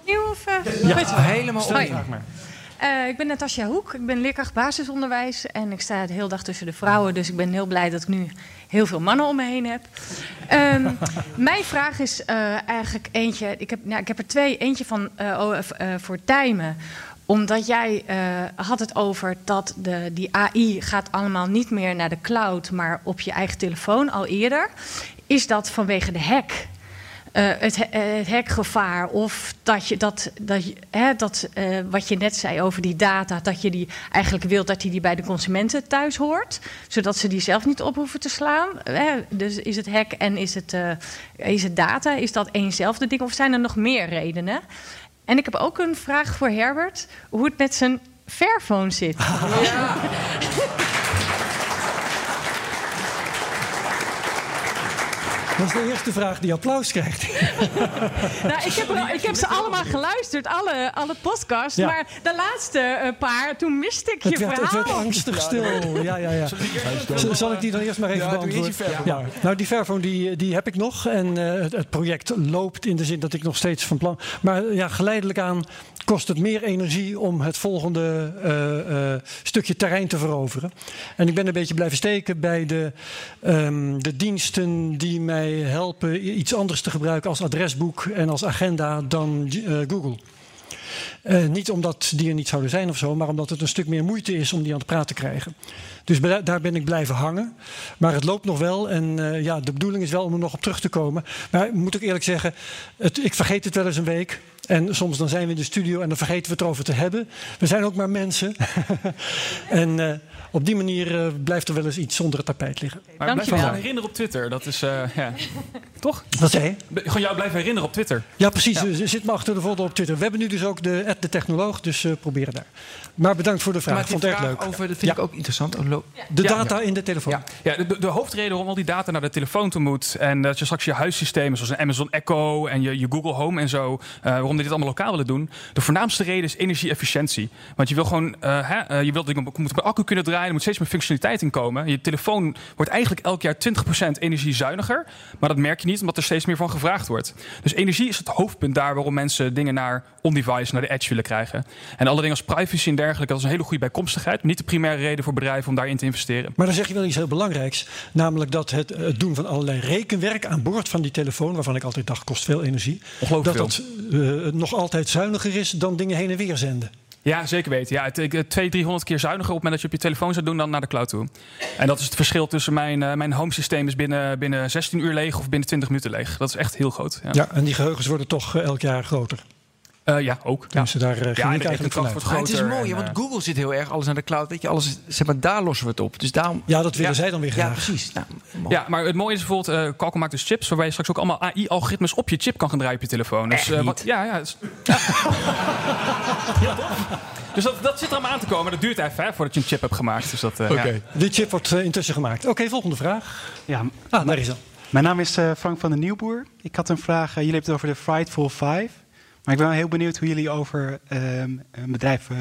Nieuw of... Uh, Ja, helemaal. Eh, ik ben Natasja Hoek, ik ben leerkracht basisonderwijs en ik sta de hele dag tussen de vrouwen, dus ik ben heel blij dat ik nu heel veel mannen om me heen heb. Ehm, mijn vraag is eh, eigenlijk eentje, ik heb, nou, ik heb er twee, eentje van eh, eh, voor Tijmen omdat jij eh, had het over dat de, die AI gaat allemaal niet meer naar de cloud, maar op je eigen telefoon al eerder. Is dat vanwege de hack? Eh, het, eh, het hackgevaar of dat je dat, dat, je, hè, dat wat je net zei over die data, dat je die eigenlijk wilt dat die, die bij de consumenten thuis hoort, zodat ze die zelf niet op hoeven te slaan. Dus is het hack en is het, is het data, is dat éénzelfde ding of zijn er nog meer redenen? En ik heb ook een vraag voor Herbert, hoe het met zijn Fairphone zit. Dat is de eerste vraag die applaus krijgt. Nou, ik, heb er, ik heb ze allemaal geluisterd, alle, alle podcasts. Ja. Maar de laatste eh, paar, toen miste ik je Het werd, het verhaal. werd angstig stil. Ja, ja, ja. Zal ik die dan eerst maar even Ja, beantwoorden? Ja. Nou, die Fairphone die, die heb ik nog. En eh, het, het project loopt in de zin dat ik nog steeds van plan... Maar ja, geleidelijk aan kost het meer energie om het volgende eh, eh, stukje terrein te veroveren. En ik ben een beetje blijven steken bij de, ehm, de diensten die mij helpen iets anders te gebruiken als adresboek en als agenda dan eh, Google. Eh, niet omdat die er niet zouden zijn of zo, maar omdat het een stuk meer moeite is om die aan de praat te krijgen. Dus bij- daar ben ik blijven hangen. Maar het loopt nog wel. En eh, ja, de bedoeling is wel om er nog op terug te komen. Maar ik moet ook eerlijk zeggen, het, ik vergeet het wel eens een week. En soms dan zijn we in de studio en dan vergeten we het erover te hebben. We zijn ook maar mensen. en eh, op die manier eh, blijft er wel eens iets onder het tapijt liggen. Maar blijf Dankjewel. herinneren op Twitter. Dat is, eh, ja. Toch? Wat zei je? Gewoon jou blijven herinneren op Twitter. Ja, precies. Ze Zit me achter de folder op Twitter. We hebben nu dus ook de, de technoloog, dus eh proberen daar. Maar bedankt voor de vraag. Maar die vond het erg leuk. over, dat vind Ja. ik ook interessant. Oh, De Ja. data in de telefoon. Ja. De, de hoofdreden waarom al die data naar de telefoon toe moet... en dat je straks je huissystemen zoals een Amazon Echo en je, je Google Home en zo... eh, waarom we dit allemaal lokaal willen doen. De voornaamste reden is energie-efficiëntie. Want je wil gewoon, uh, hè, je wilt moet met accu kunnen draaien, er moet steeds meer functionaliteit in komen. Je telefoon wordt eigenlijk elk jaar 20% energiezuiniger. Maar dat merk je niet, omdat er steeds meer van gevraagd wordt. Dus energie is het hoofdpunt daar waarom mensen dingen naar on-device, naar de edge willen krijgen. En alle dingen als privacy en dergelijke, dat is een hele goede bijkomstigheid. Niet de primaire reden voor bedrijven om daarin te investeren. Maar dan zeg je wel iets heel belangrijks. Namelijk dat het, het doen van allerlei rekenwerk aan boord van die telefoon, waarvan ik altijd dacht kost veel energie. Dat dat uh, nog altijd zuiniger is dan dingen heen en weer zenden. Ja, zeker weten. Ja, het, 200, 300 keer zuiniger op het moment dat je op je telefoon zou doen dan naar de cloud toe. En dat is het verschil tussen mijn, uh, mijn home systeem is binnen, binnen 16 uur leeg of binnen 20 minuten leeg. Dat is echt heel groot. Ja, ja en die geheugens worden toch uh, elk jaar groter. Uh, ja, ook. Ja. Dus daar uh, ja, eigenlijk vanuit. Wordt het is mooi, en, want Google zit heel erg alles aan de cloud. Weet je, alles, zeg maar, daar lossen we het op. Dus daarom, ja, dat willen ja, zij dan weer graag. Ja, precies. Nou, ja, maar het mooie is bijvoorbeeld, uh, Qualcomm maakt dus chips... waarbij je straks ook allemaal AI-algoritmes op je chip kan gaan draaien op je telefoon. Dus, wat, ja, ja. Dus, dus dat, dat zit er allemaal aan te komen. Dat duurt even hè, voordat je een chip hebt gemaakt. Dus dat, okay. De chip wordt intussen gemaakt. Oké, okay, volgende vraag. Ja, ah, daar is dan. Mijn naam is Frank van den Nieuwboer. Ik had een vraag. jullie hebben het over de Frightful Five... Maar ik ben wel heel benieuwd hoe jullie over een bedrijf uh,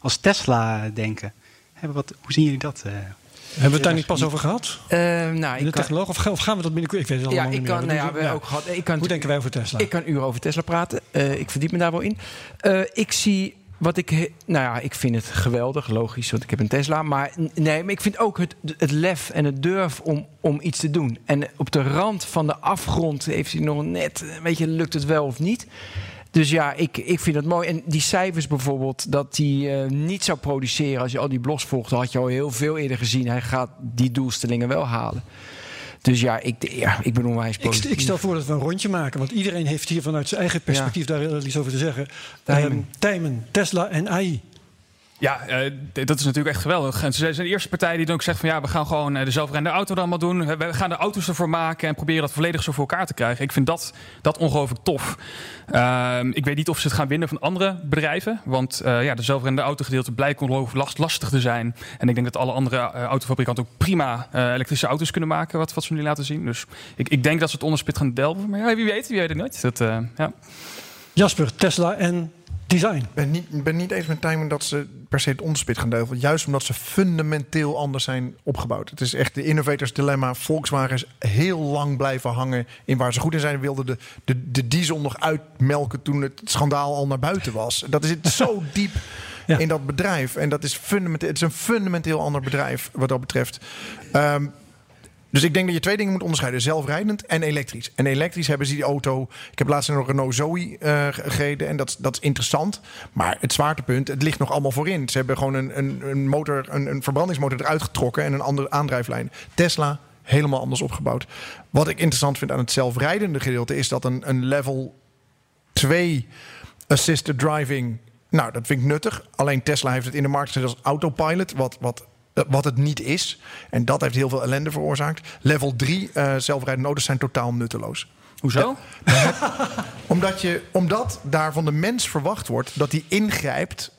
als Tesla denken. Wat, hoe zien jullie dat? Uh, hebben we het daar niet pas over gehad? Uh, nou, de technoloog? Of, of, gaan we dat binnenkort? Ik weet het allemaal ja, ik niet kan, meer. Nou ja, we ja. ook gehad. Ik kan, hoe denken wij over Tesla? Ik kan uren over Tesla praten. Uh, ik verdiep me daar wel in. Uh, ik zie wat ik, nou ja, ik vind het geweldig, logisch, want ik heb een Tesla. Maar nee, maar ik vind ook het, het lef en het durf om, om iets te doen. En op de rand van de afgrond heeft hij nog net, weet je, lukt het wel of niet. Dus ja, ik, ik vind het mooi. En die cijfers bijvoorbeeld, dat hij uh, niet zou produceren als je al die blogs volgt, had je al heel veel eerder gezien. Hij gaat die doelstellingen wel halen. Dus ja, ik, ja, ik ben onwijs positief. Ik, ik, stel voor dat we een rondje maken. Want iedereen heeft hier vanuit zijn eigen perspectief ja. daar iets over te zeggen. Tijmen, um, Tijmen Tesla en AI. Ja, uh, dat is natuurlijk echt geweldig. En ze zijn de eerste partij die dan ook zegt van ja, we gaan gewoon de zelfrijdende auto dan maar doen. We gaan de auto's ervoor maken en proberen dat volledig zo voor elkaar te krijgen. Ik vind dat, dat ongelooflijk tof. Uh, ik weet niet of ze het gaan winnen van andere bedrijven. Want uh, ja, de zelfrijdende autogedeelte blijkt ongelooflijk last, lastig te zijn. En ik denk dat alle andere autofabrikanten ook prima elektrische auto's kunnen maken, wat, wat ze nu laten zien. Dus ik, ik denk dat ze het onderspit gaan delven. Maar wie weet, wie weet het nooit. Dat, ja. Jasper, Tesla en design. Ik ben niet, ben niet eens met timing dat ze per se het onderspit gaan delen. Juist omdat ze fundamenteel anders zijn opgebouwd. Het is echt de innovators dilemma. Volkswagen is heel lang blijven hangen in waar ze goed in zijn. Wilden de, de, de diesel nog uitmelken toen het schandaal al naar buiten was. Dat zit zo diep ja. in dat bedrijf. En dat is fundamenteel. Het is een fundamenteel ander bedrijf wat dat betreft. Um, dus ik denk dat je twee dingen moet onderscheiden: zelfrijdend en elektrisch. En elektrisch hebben ze die auto. Ik heb laatst een Renault Zoe uh, gereden en dat, dat is interessant. Maar het zwaartepunt, het ligt nog allemaal voorin. Ze hebben gewoon een, een, een motor, een, een verbrandingsmotor eruit getrokken en een andere aandrijflijn. Tesla helemaal anders opgebouwd. Wat ik interessant vind aan het zelfrijdende gedeelte is dat een, een level 2 assisted driving. Nou, dat vind ik nuttig. Alleen Tesla heeft het in de markt gezet als autopilot, wat, wat wat het niet is. En dat heeft heel veel ellende veroorzaakt. Level 3 uh, zelfrijdende auto's zijn totaal nutteloos. Hoezo? omdat, je, omdat daar van de mens verwacht wordt dat hij ingrijpt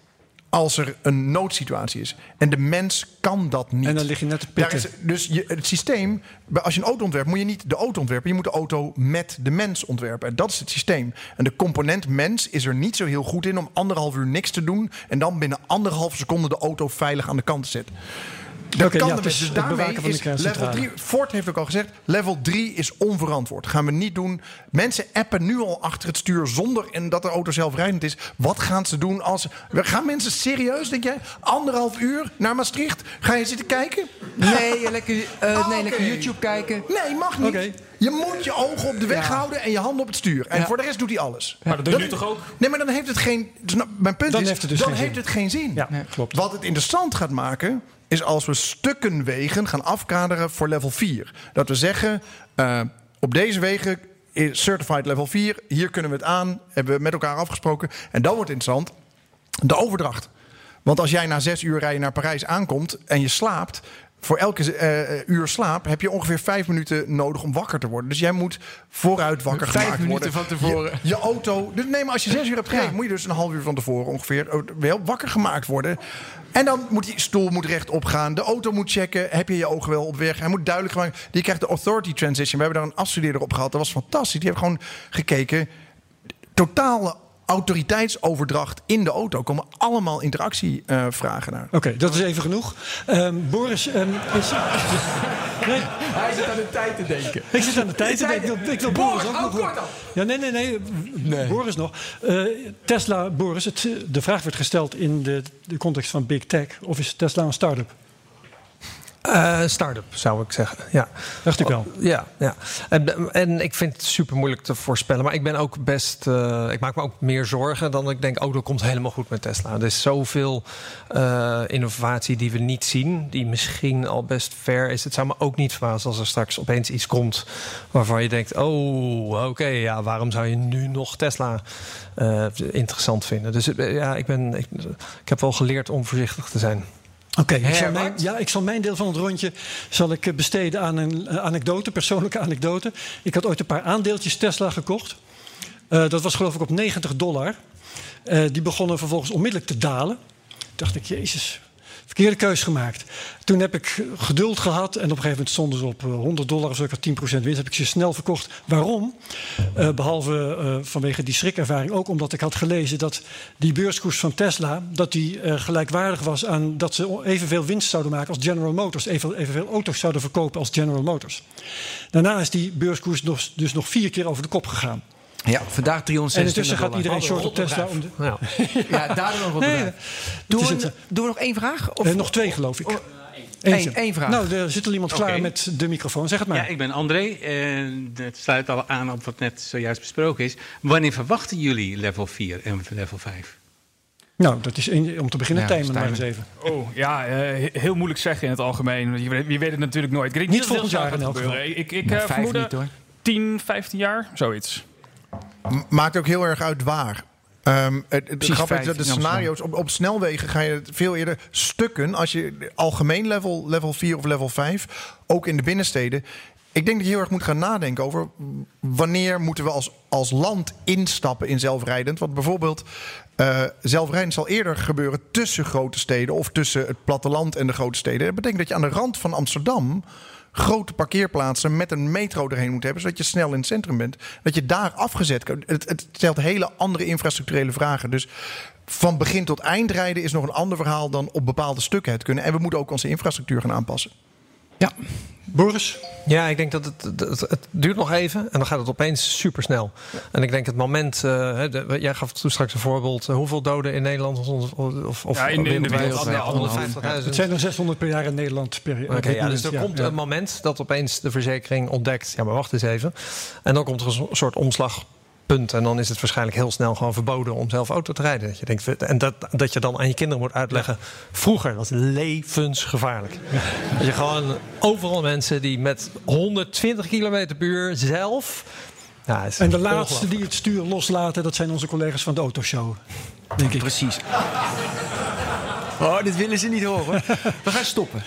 als er een noodsituatie is. En de mens kan dat niet. En dan lig je net te pitten. Is, dus je, het systeem, als je een auto ontwerpt, moet je niet de auto ontwerpen. Je moet de auto met de mens ontwerpen. En dat is het systeem. En de component mens is er niet zo heel goed in om anderhalf uur niks te doen. En dan binnen anderhalf seconde de auto veilig aan de kant te zetten. Dat okay, kan ja, dus, dus daarmee is level 3. Ford heeft ook al gezegd: level 3 is onverantwoord. Gaan we niet doen. Mensen appen nu al achter het stuur zonder en dat de auto zelfrijdend is. Wat gaan ze doen als. Gaan mensen serieus, denk jij? Anderhalf uur naar Maastricht? Ga je zitten kijken? Nee, lekker, uh, oh, nee, lekker YouTube kijken. Nee, mag niet. Okay. Je moet je ogen op de weg ja. houden en je handen op het stuur. En ja. voor de rest doet hij alles. Maar dat doe je nu toch ook? Nee, maar dan heeft het geen. Dus nou, mijn punt dan is. Heeft het dus dan geen heeft zin. het geen zin. Ja, klopt. Wat het interessant gaat maken is als we stukken wegen gaan afkaderen voor level 4. Dat we zeggen, uh, op deze wegen is certified level 4. Hier kunnen we het aan. Hebben we met elkaar afgesproken. En dan wordt interessant de overdracht. Want als jij na zes uur rijden naar Parijs aankomt en je slaapt, voor elke uh, uur slaap heb je ongeveer vijf minuten nodig om wakker te worden. Dus jij moet vooruit wakker vijf gemaakt minuten worden. van tevoren. Je, je auto. Dus nee, maar als je zes uur hebt gereden, ja. moet je dus een half uur van tevoren ongeveer wel wakker gemaakt worden. En dan moet die stoel moet rechtop gaan. De auto moet checken. Heb je je ogen wel op weg? Hij moet duidelijk gemaakt. Je krijgt de authority transition. We hebben daar een afstudeerder op gehad. Dat was fantastisch. Die heeft gewoon gekeken. Totale autoriteitsoverdracht in de auto. komen allemaal interactievragen naar. Oké, dat is even genoeg. Um, Boris um, is... nee. Hij zit aan de tijd te denken. Ik zit aan de tijd te denken. Ik wil, ik wil Boris, ook nog... Ja, nee, nee, nee, nee. Boris nog. Uh, Tesla, Boris, het, de vraag werd gesteld in de, de context van Big Tech. Of is Tesla een start-up? Uh, start-up zou ik zeggen. Ja. Dacht ik wel. Ja, ja. En, en, ik vind het super moeilijk te voorspellen. Maar ik ben ook best. Uh, ik maak me ook meer zorgen dan ik denk. Oh, dat komt helemaal goed met Tesla. Er is zoveel uh, innovatie die we niet zien. Die misschien al best ver is. Het zou me ook niet verbazen als er straks opeens iets komt. waarvan je denkt: oh, oké, okay, ja, waarom zou je nu nog Tesla interessant vinden? Dus ja, ik, ben, ik, ik heb wel geleerd om voorzichtig te zijn. Oké, okay, ja, ik zal mijn deel van het rondje zal ik eh, besteden aan een uh, anekdote, persoonlijke anekdote. Ik had ooit een paar aandeeltjes Tesla gekocht. Uh, dat was geloof ik op 90 dollar. die begonnen vervolgens onmiddellijk te dalen. Toen dacht ik, jezus, verkeerde keus gemaakt. Toen heb ik geduld gehad en op een gegeven moment stonden ze op 100 eh, dollar of zo. Ik had 10% winst, heb ik ze snel verkocht. Waarom? Uh, behalve uh, vanwege die schrikervaring, ook omdat ik had gelezen dat die beurskoers van Tesla dat die, gelijkwaardig was aan dat ze evenveel winst zouden maken als General Motors. Even, evenveel auto's zouden verkopen als General Motors. Daarna is die beurskoers dus nog vier keer over de kop gegaan. Ja, vandaag 360 En intussen gaat iedereen short op Tesla. Om de... ja. ja, daardoor nog wat nee, doen, we, doen we nog één vraag? Of, uh, nog twee, geloof ik. Oh, Eén, Eén vraag. Nou, er zit al iemand klaar okay. met de microfoon. Zeg het maar. Ja, ik ben André. En het sluit al aan op wat net zojuist besproken is. Wanneer verwachten jullie level 4 en level 5? Nou, dat is in, om te beginnen ja, timen maar eens even. Oh, ja, uh, heel moeilijk zeggen in het algemeen. Je, je weet het natuurlijk nooit. Ik denk niet, niet volgend jaar in elk geval. Ik, ik uh, vermoed niet, 10, 15 jaar, zoiets. Maakt ook heel erg uit waar. Um, het, het is dat de scenario's op, op snelwegen ga je veel eerder stukken. Als je algemeen level, level 4 of level 5, ook in de binnensteden. Ik denk dat je heel erg moet gaan nadenken over wanneer moeten we als, als land instappen in zelfrijdend. Want bijvoorbeeld uh, zelfrijdend zal eerder gebeuren tussen grote steden of tussen het platteland en de grote steden. Dat betekent dat je aan de rand van Amsterdam grote parkeerplaatsen met een metro erheen moet hebben, zodat je snel in het centrum bent. Dat je daar afgezet kan. Het, het stelt hele andere infrastructurele vragen. Dus van begin tot eind rijden is nog een ander verhaal dan op bepaalde stukken het kunnen. En we moeten ook onze infrastructuur gaan aanpassen. Ja, Boris? Ja, ik denk dat het, het, het, duurt nog even en dan gaat het opeens supersnel. En ik denk het moment, uh, jij gaf toen straks een voorbeeld, uh, hoeveel doden in Nederland of, of, of ja, in, in de wereld? Ja, het zijn er 600 per jaar in Nederland. Per, okay, ja, dus er komt een moment dat opeens de verzekering ontdekt, ja maar wacht eens even. En dan komt er een soort omslag Punt. En dan is het waarschijnlijk heel snel gewoon verboden om zelf auto te rijden. Dat je denkt, en dat, dat je dan aan je kinderen moet uitleggen. Vroeger was levensgevaarlijk. Dat je gewoon overal mensen die met 120 km per uur zelf. Ja, en de laatste die het stuur loslaten, dat zijn onze collega's van de Autoshow. Denk ik. Precies. Oh, dit willen ze niet horen. We gaan stoppen.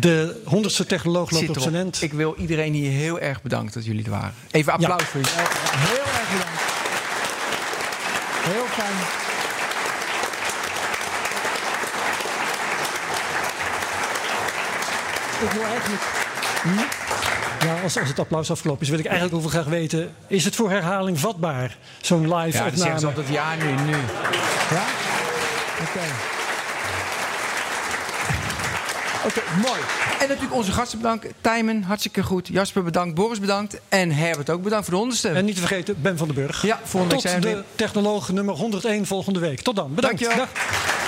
De honderdste technoloog loopt op zijn end. Ik wil iedereen hier heel erg bedanken dat jullie er waren. Even applaus voor jullie. Heel erg bedankt. Heel fijn. Ik wil eigenlijk... Hm? Ja, als, als het applaus afgelopen is, wil ik eigenlijk ook wel graag weten... is het voor herhaling vatbaar, zo'n live ja, opname? Ja, altijd ja, nu, nu. Ja? Oké. Okay. Oké, okay, mooi. En natuurlijk onze gasten bedankt. Tijmen, hartstikke goed. Jasper bedankt. Boris bedankt. En Herbert ook bedankt voor de honderdste. En niet te vergeten, Ben van den Burg. Ja, volgende week zijn we de technoloog nummer 101 volgende week. Tot dan. Bedankt. Dankjewel. Dag.